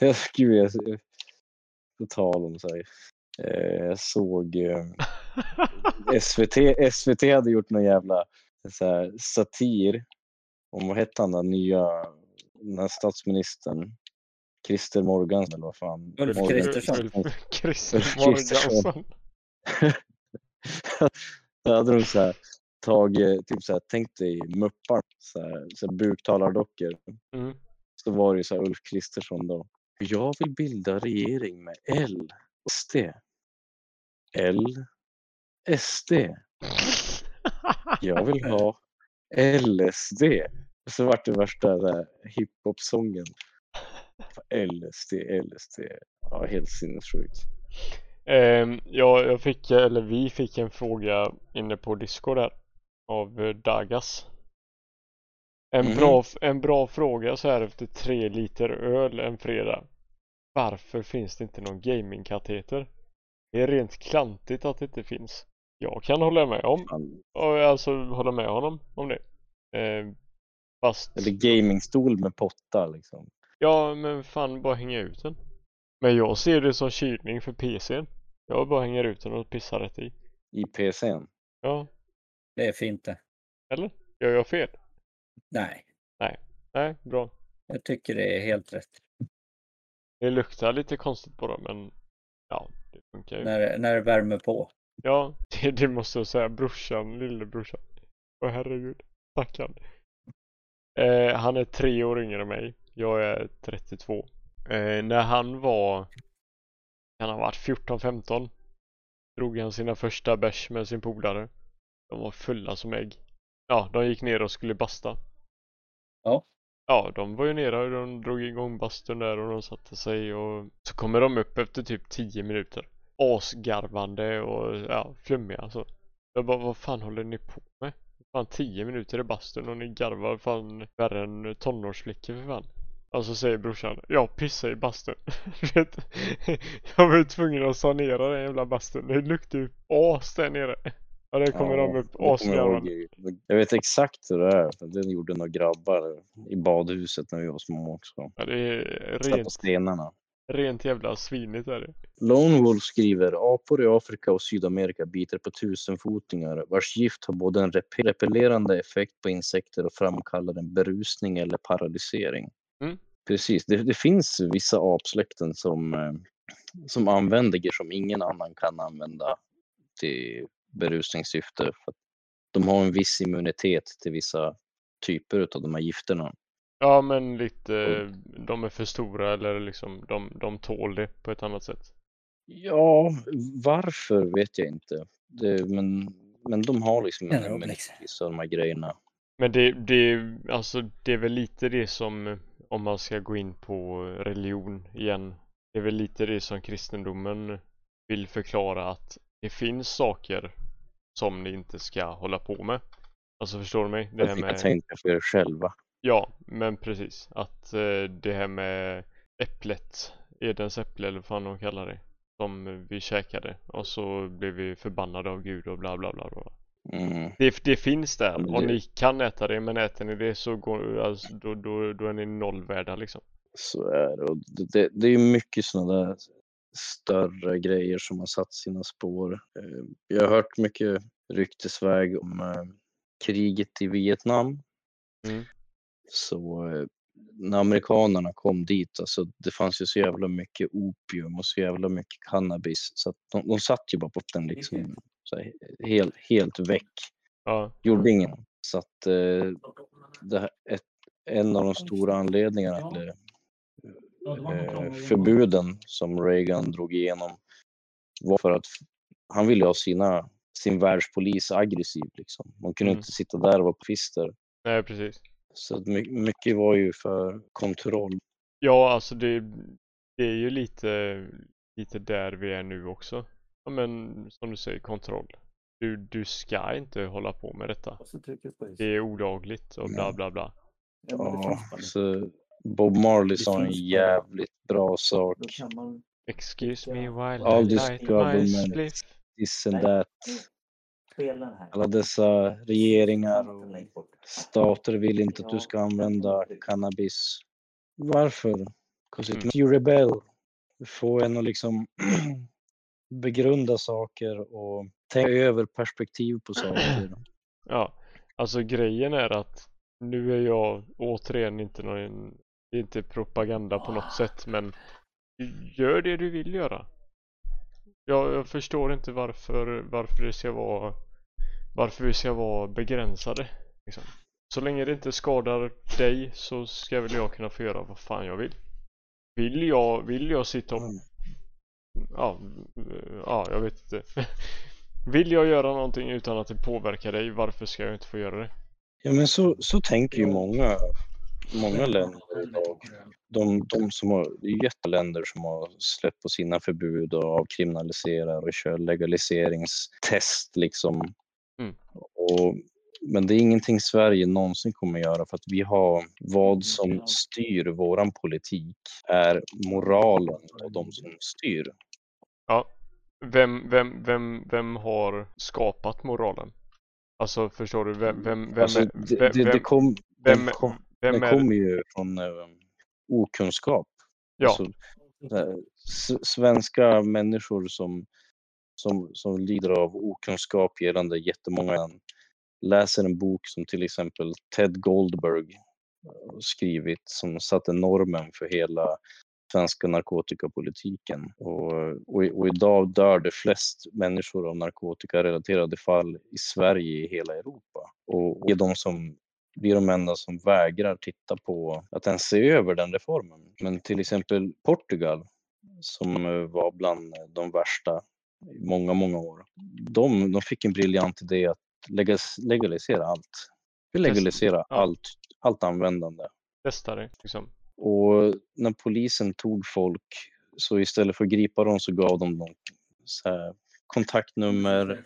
Speaker 3: jag, gud, jag, på tal om här, eh, jag såg eh, *laughs* SVT, SVT hade gjort någon jävla så här, satir om, vad hette han den nya, den här statsministern, Christer Morgan eller vad fan.
Speaker 4: Ulf Kristersson.
Speaker 2: Christer. Morgansson. *laughs*
Speaker 3: Då hade de så här tagit, typ så här, tänk dig muppar, så här, så här buktalardockor.
Speaker 2: Mm.
Speaker 3: Så var det ju så här Ulf Kristersson då. Jag vill bilda regering med L och SD. L, SD. *laughs* Jag vill ha LSD. Och så vart det värsta hiphop-sången. LSD, LSD. Ja, helt sinnessjukt.
Speaker 2: Ehm, ja, jag fick, eller vi fick en fråga inne på Discord där av eh, Dagas. En,
Speaker 3: Mhm.
Speaker 2: bra, en bra fråga så här efter tre liter öl en fredag. Varför finns det inte någon gamingkateter? Det är rent klantigt att det inte finns. Jag kan hålla med om, och alltså hålla med honom om det. Ehm, fast,
Speaker 3: Eller gamingstol med potta liksom.
Speaker 2: ja men fan bara hänga ut den. Men jag ser det som kylning för PCn. Jag bara hänger ut den och pissar rätt i.
Speaker 3: I PCn.
Speaker 2: Ja,
Speaker 4: Det är fint det.
Speaker 2: eller? Gör jag fel?
Speaker 4: Nej,
Speaker 2: Nej, bra.
Speaker 4: jag tycker det är helt rätt.
Speaker 2: Det luktar lite konstigt på dem men ja, det funkar ju.
Speaker 4: När, när det värmer på.
Speaker 2: Ja, *laughs* det, det måste jag säga. Brorsan, lillebrorsan. Åh herregud. Stackarn. Eh, han är tre år yngre än mig. Jag är 32. Eh, när han var, kan ha varit 14-15, drog han sina första bärs med sin polare. De var fulla som ägg. Ja, de gick ner och skulle basta.
Speaker 4: Ja.
Speaker 2: Ja, de var ju nere och de drog igång bastun där och de satte sig och så kommer de upp efter typ 10 minuter. Asgarvande och ja, flummiga alltså. Jag bara, vad fan håller ni på med? Fan 10 minuter i bastun och ni garvar fan värre än tonårsflickor för fan. Och så säger brorsan, jag pissar i bastun. *laughs* *laughs* Jag var ju tvungen att sanera den jävla bastun. Det luktar ju as där nere. Ja, där kommer de upp
Speaker 3: det
Speaker 2: asgarvande.
Speaker 3: Jag vet exakt hur det är. Den gjorde några grabbar i badhuset när vi var små också.
Speaker 2: Ja, det är
Speaker 3: Satt på
Speaker 2: rent,
Speaker 3: stenarna.
Speaker 2: Rent jävla svinigt är det.
Speaker 3: Lone Wolf skriver apor i Afrika och Sydamerika biter på tusenfotingar vars gift har både en rep- repellerande effekt på insekter och framkallar en berusning eller paralysering.
Speaker 2: Mm.
Speaker 3: Precis, det, det finns vissa apsläkten som, eh, som använder grejer som ingen annan kan använda till berusningssyfte. För de har en viss immunitet till vissa typer av de här gifterna.
Speaker 2: Ja men lite, de är för stora eller liksom de, de tål det på ett annat sätt.
Speaker 3: Ja, varför vet jag inte. Det, men, men de har liksom
Speaker 4: Ja,
Speaker 3: en vissa av de här grejerna.
Speaker 2: Men det, det, alltså det är väl lite det som, om man ska gå in på religion igen, det är väl lite det som kristendomen vill förklara att det finns saker som ni inte ska hålla på med. Alltså förstår du mig? Det här med,
Speaker 3: tänka för er själva.
Speaker 2: Ja, men precis. Att eh, det här med äpplet, Edens äpple eller vad fan de kallar det, som vi käkade och så blev vi förbannade av Gud och bla bla bla. bla.
Speaker 3: Mm.
Speaker 2: Det, det finns där och ni kan äta det men äter ni det så går, alltså, då, då, då är ni nollvärda liksom.
Speaker 3: Så är det. Och det, det, är mycket sådana där större grejer som har satt sina spår. Eh, Jag har hört mycket ryktesväg om eh, kriget i Vietnam.
Speaker 2: Mm.
Speaker 3: Så eh, när amerikanerna kom dit, alltså det fanns ju så jävla mycket opium och så jävla mycket cannabis så att de, de satt ju bara på den liksom så här, helt, helt väck.
Speaker 2: Ja,
Speaker 3: Gjorde ingen. Så att eh, det här, ett, en av de stora anledningarna till eh, förbuden som Reagan drog igenom var för att han ville ha sina, sin världspolis aggressiv. Liksom. Man kunde
Speaker 2: Mm.
Speaker 3: inte sitta där och vara pister.
Speaker 2: nej precis.
Speaker 3: Så mycket var ju för kontroll.
Speaker 2: Ja, alltså det, det är ju lite, lite där vi är nu också. Ja men som du säger, kontroll. Du, du ska inte hålla på med detta. Det är olagligt och bla
Speaker 3: Ja.
Speaker 2: bla bla.
Speaker 1: Ja,
Speaker 3: så Bob Marley sa en jävligt bra sak.
Speaker 2: Excuse me while
Speaker 3: All
Speaker 2: I light my spliff.
Speaker 3: this and that. Alla dessa regeringar och stater vill inte att du ska använda cannabis. Varför? 'Cause it
Speaker 2: Mm.
Speaker 3: you rebel. få en att liksom *clears throat* begrunda saker och tänka över perspektiv på saker. *clears throat*
Speaker 2: Ja, alltså grejen är att nu är jag återigen inte någon, inte propaganda på något sätt men gör det du vill göra. Jag, jag förstår inte varför, varför det ska vara varför vi ska vara begränsade. Liksom. Så länge det inte skadar dig så ska väl jag kunna få göra vad fan jag vill. Vill jag, vill jag sitta och...
Speaker 3: Mm.
Speaker 2: Ja, ja jag vet inte. *laughs* Vill jag göra någonting utan att det påverkar dig, varför ska jag inte få göra det?
Speaker 3: Ja men så, så tänker ju många, många länder idag. De, de som har, det är jätteländer som har släppt på sina förbud och avkriminaliserar och kör legaliseringstest liksom.
Speaker 2: Mm.
Speaker 3: Och, men det är ingenting Sverige någonsin kommer göra för att vi har vad som styr våran politik är moralen och de som styr.
Speaker 2: Ja, vem, vem, vem, vem har skapat moralen? Alltså förstår du, vem, vem, vem,
Speaker 3: Alltså, det,
Speaker 2: vem,
Speaker 3: det, kom,
Speaker 2: vem,
Speaker 3: kom,
Speaker 2: vem
Speaker 3: det kommer ju från eh, okunskap.
Speaker 2: Ja,
Speaker 3: Alltså, svenska människor som, som, som lider av okunskap gällande jättemånga läser en bok som till exempel Ted Goldberg skrivit som satte normen för hela svenska narkotikapolitiken. Och, och, och idag dör det flest människor av narkotikarelaterade fall i Sverige i hela Europa. Och det är de som vi är de enda som vägrar titta på att ens se över den reformen. Men till exempel Portugal som eh, var bland de värsta i många, många år. De, de fick en briljant idé att legalisera allt. Vi legaliserar
Speaker 2: Ja.
Speaker 3: allt, allt användande.
Speaker 2: testa det liksom.
Speaker 3: Och när polisen tog folk så istället för att gripa dem så gav de dem så här, kontaktnummer,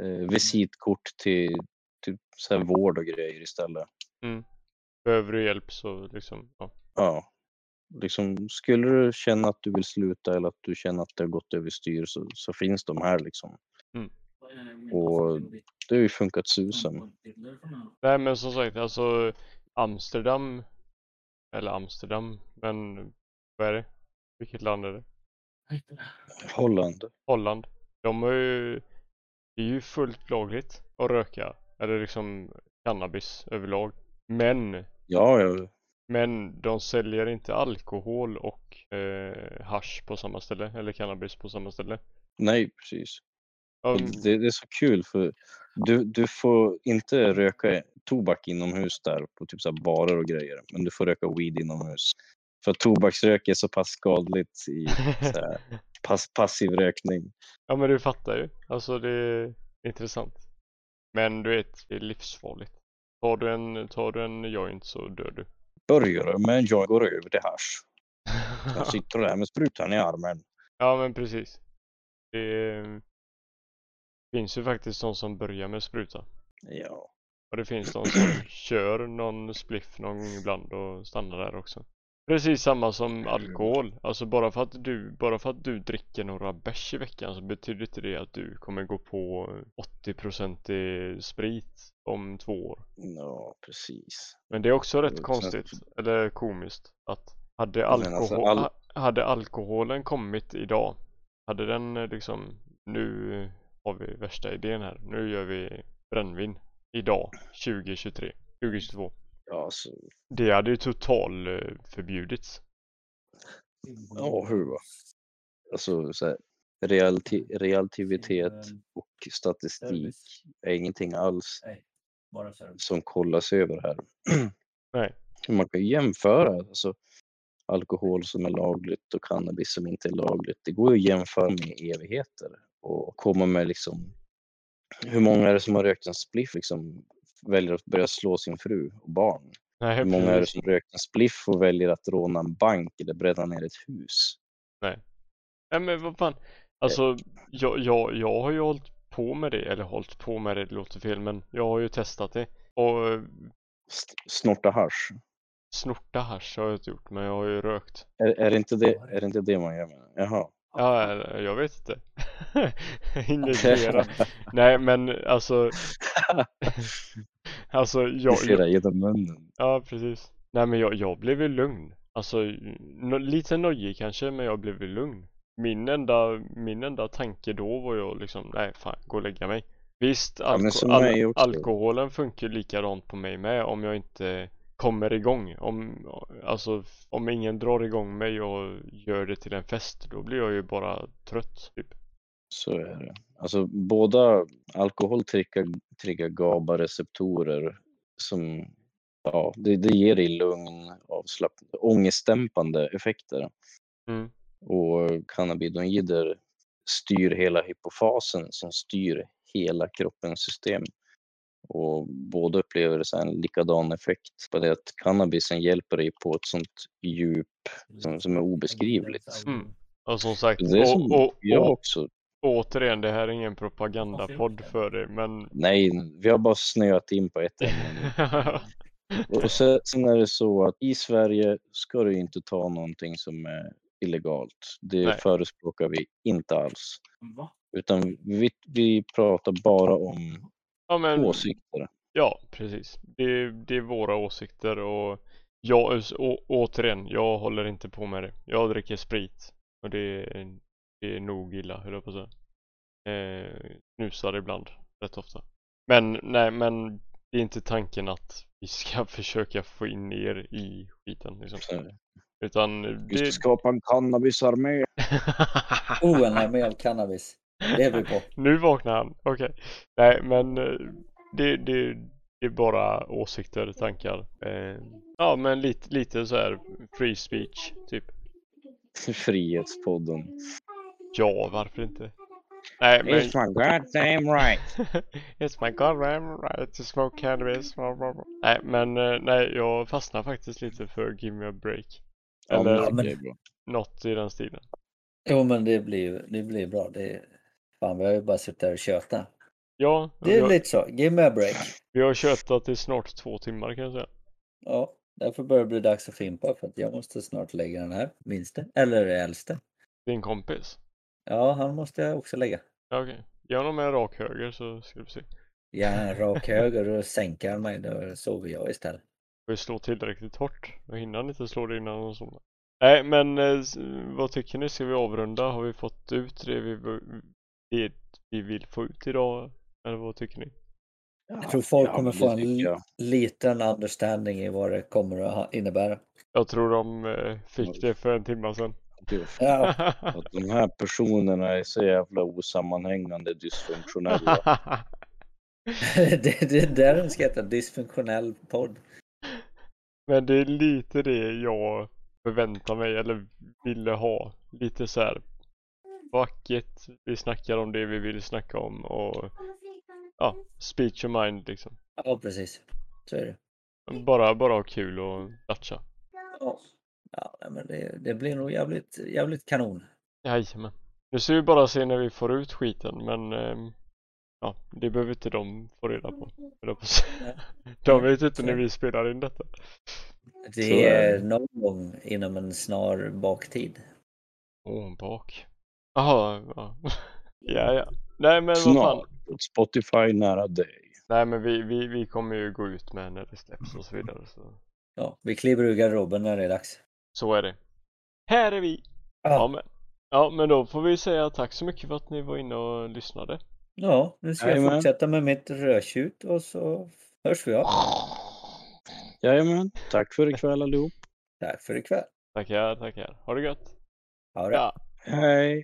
Speaker 3: eh, visitkort till, till så här vård och grejer istället.
Speaker 2: Behöver du hjälp så liksom, ja.
Speaker 3: Ja. Liksom, skulle du känna att du vill sluta eller att du känner att det har gått överstyr så, så finns de här liksom. Och Det har ju funkat susen.
Speaker 2: Nej men som sagt, alltså Amsterdam, eller Amsterdam, men vad är det? Vilket land är det?
Speaker 3: Holland.
Speaker 2: Holland. De har ju, det är ju fullt lagligt att röka, eller liksom cannabis överlag. Men,
Speaker 3: Ja, ja,
Speaker 2: men de säljer inte alkohol och eh, hasch på samma ställe, eller cannabis på samma ställe.
Speaker 3: nej precis. Och det, det är så kul för du, du får inte röka tobak inomhus där på typ så barer och grejer. Men du får röka weed inomhus. För att tobaksrök är så pass skadligt i *laughs* pass, passiv rökning.
Speaker 2: ja men du fattar ju. Alltså det är intressant. Men du vet, det är livsfarligt. Tar du en, tar du en joint så dör du.
Speaker 3: Börjar du med en joint går över till hasch. Sen *laughs* sitter där med sprutan i armen.
Speaker 2: Ja men precis. Det finns ju faktiskt de som börjar med spruta.
Speaker 3: Ja.
Speaker 2: Och det finns de som kör någon spliff någon gång ibland och stannar där också. Precis samma som alkohol. Alltså bara för att du, bara för att du dricker några bärs i veckan så betyder inte det att du kommer gå på 80% i sprit om två år.
Speaker 3: Ja, precis.
Speaker 2: Men det är också rätt konstigt, eller komiskt, att hade,
Speaker 3: Men
Speaker 2: alkohol,
Speaker 3: alltså all-
Speaker 2: ha- hade alkoholen kommit idag, hade den eh, liksom, nu har vi värsta idén här, nu gör vi brännvin idag, 2023, 2022.
Speaker 3: Ja, så,
Speaker 2: Det hade ju total eh, förbjudits.
Speaker 3: ja hur va? Alltså så här, realti, relativitet och statistik är ingenting alls som kollas över här.
Speaker 2: Nej. *clears throat*
Speaker 3: Man kan ju jämföra alltså, alkohol som är lagligt och cannabis som inte är lagligt. Det går ju att jämföra med evigheter och komma med liksom hur många är det som har rökt en spliff liksom väljer att börja slå sin fru och barn?
Speaker 2: Nej,
Speaker 3: Hur många är det som rökt en spliff och väljer att råna en bank eller bränna ner ett hus?
Speaker 2: Nej men vad fan, alltså jag, jag, jag har ju hållit på med det, eller hållit på med det, det låter fel, men jag har ju testat det. Och
Speaker 3: Snorta hasch.
Speaker 2: snorta hasch har jag inte gjort, men jag har ju rökt.
Speaker 3: Är, är, det inte det, är det inte det man gör med Jaha.
Speaker 2: Ja, eller, jag vet inte. *laughs* Injicera. Nej, men alltså. *laughs* alltså, jag, jag,
Speaker 3: Injicera genom munnen.
Speaker 2: ja precis. Nej, men jag, jag blev ju lugn. Alltså no, lite nojig kanske men jag blev väl lugn. Min enda, min enda tanke då var ju liksom, nej fan, gå och lägga mig. Visst,
Speaker 3: Ja,
Speaker 2: alko-
Speaker 3: som
Speaker 2: al- alkoholen funkar likadant på mig med om jag inte kommer igång. Om, alltså, om ingen drar igång mig och gör det till en fest, då blir jag ju bara trött. Typ.
Speaker 3: Så är det. Alltså båda alkohol triggar, triggar GABA-receptorer som ja, det, det ger dig lugn, avslappnande, ångestdämpande effekter.
Speaker 2: Mm.
Speaker 3: Och cannabinoider styr hela hypofasen som styr hela kroppens system. Och båda upplever en likadan effekt på det att cannabisen hjälper dig på ett sånt djup som, som är obeskrivligt.
Speaker 2: Mm. Och som sagt,
Speaker 3: Det är som
Speaker 2: och, och,
Speaker 3: jag
Speaker 2: och,
Speaker 3: också.
Speaker 2: återigen, det här är ingen propagandapodd för det, men
Speaker 3: Nej, vi har bara snöat in på ett ämne. *laughs* Och sen, sen är det så att i Sverige ska du inte ta någonting som är illegalt. Det
Speaker 2: Nej.
Speaker 3: förespråkar vi inte alls.
Speaker 1: Va?
Speaker 3: Utan vi, vi pratar bara om
Speaker 2: ja, men,
Speaker 3: åsikter.
Speaker 2: Ja, precis. Det, det är våra åsikter och jag, å, återigen, jag håller inte på med det. Jag dricker sprit och det är, det är nog illa, höll jag på att säga. Eh, snusar ibland, rätt ofta. Men nej, men det är inte tanken att vi ska *laughs* försöka få in er i skiten liksom. Utan
Speaker 3: Vi ska
Speaker 2: det...
Speaker 3: skapa en cannabisarmé. *laughs*
Speaker 4: Oh, en armé av cannabis. Det är vi på. *laughs*
Speaker 2: nu vaknar han, okej. Nej, men eh, det, det, det är bara åsikter, tankar. Eh, ja, men lite, lite så här free speech, typ.
Speaker 3: Frihetspodden.
Speaker 2: Ja, varför inte? Nej, men...
Speaker 3: It's my goddamn right. *laughs*
Speaker 2: It's my goddamn right to smoke cannabis. Nej, men eh, nej, jag fastnar faktiskt lite för Give me a break.
Speaker 3: Ja,
Speaker 2: Eller
Speaker 3: det
Speaker 4: men-
Speaker 2: något i den stilen.
Speaker 4: Jo, men det blir, det blir bra. Det, fan, vi har ju bara suttit där och tjötat.
Speaker 2: Ja,
Speaker 4: Det är
Speaker 2: har,
Speaker 4: lite så. Give me a break.
Speaker 2: vi har tjötat i snart två timmar kan jag säga.
Speaker 4: Ja, därför börjar det bli dags att fimpa för att jag måste snart lägga den här minste, eller äldste.
Speaker 2: Din kompis.
Speaker 4: Ja, han måste jag också lägga.
Speaker 2: Ja, okej. Ge honom en rak höger så ska vi se.
Speaker 4: Ja, en rak *laughs* höger och sänker han mig, då sover jag istället.
Speaker 2: Vi slå tillräckligt hårt. Då hinner han inte slå det innan han somnar. Nej, men eh, vad tycker ni? Ska vi avrunda? Har vi fått ut det vi, det vi vill få ut idag? Eller vad tycker ni?
Speaker 4: Jag tror folk
Speaker 3: Ja,
Speaker 4: kommer få en liten understanding i vad det kommer att innebära.
Speaker 2: Jag tror de eh, fick det för en timme sedan. *laughs*
Speaker 4: Ja,
Speaker 3: Att de här personerna är så jävla osammanhängande dysfunktionella. *laughs*
Speaker 4: det, det där den ska heta dysfunktionell podd.
Speaker 2: Men det är lite det jag förväntar mig eller ville ha. Lite så här vackert. Vi snackar om det vi vill snacka om och ja, speech your mind liksom.
Speaker 4: Ja, precis. Så är det.
Speaker 2: Bara, bara ha kul och latcha.
Speaker 4: Ja, men det, det blir nog jävligt, jävligt kanon.
Speaker 2: Jajamän. Nu ska vi bara se när vi får ut skiten men ehm, ja, det behöver inte de få reda på. *laughs* De vet inte när vi spelar in detta.
Speaker 4: Det är någon gång inom en snar baktid.
Speaker 2: Åh, bak. Jaha, ja. ja, ja. Nej men vad fan.
Speaker 3: Snart. Spotify nära dig.
Speaker 2: Nej men vi, vi, vi kommer ju gå ut med när det släpps och så vidare. Så,
Speaker 4: Ja, vi kliver ur garderoben när det är dags.
Speaker 2: så är det. Här är vi! Ja
Speaker 4: Ja,
Speaker 2: men, ja men då får vi säga tack så mycket för att ni var inne och lyssnade.
Speaker 4: ja nu ska jag
Speaker 3: Jajamän.
Speaker 4: fortsätta med mitt rödtjut och så hörs vi av.
Speaker 3: Jajamän. Tack för ikväll allihop.
Speaker 4: Tack för ikväll.
Speaker 2: Tackar, tackar. Ha det gött!
Speaker 4: Ha det.
Speaker 2: Ja.
Speaker 3: Hej.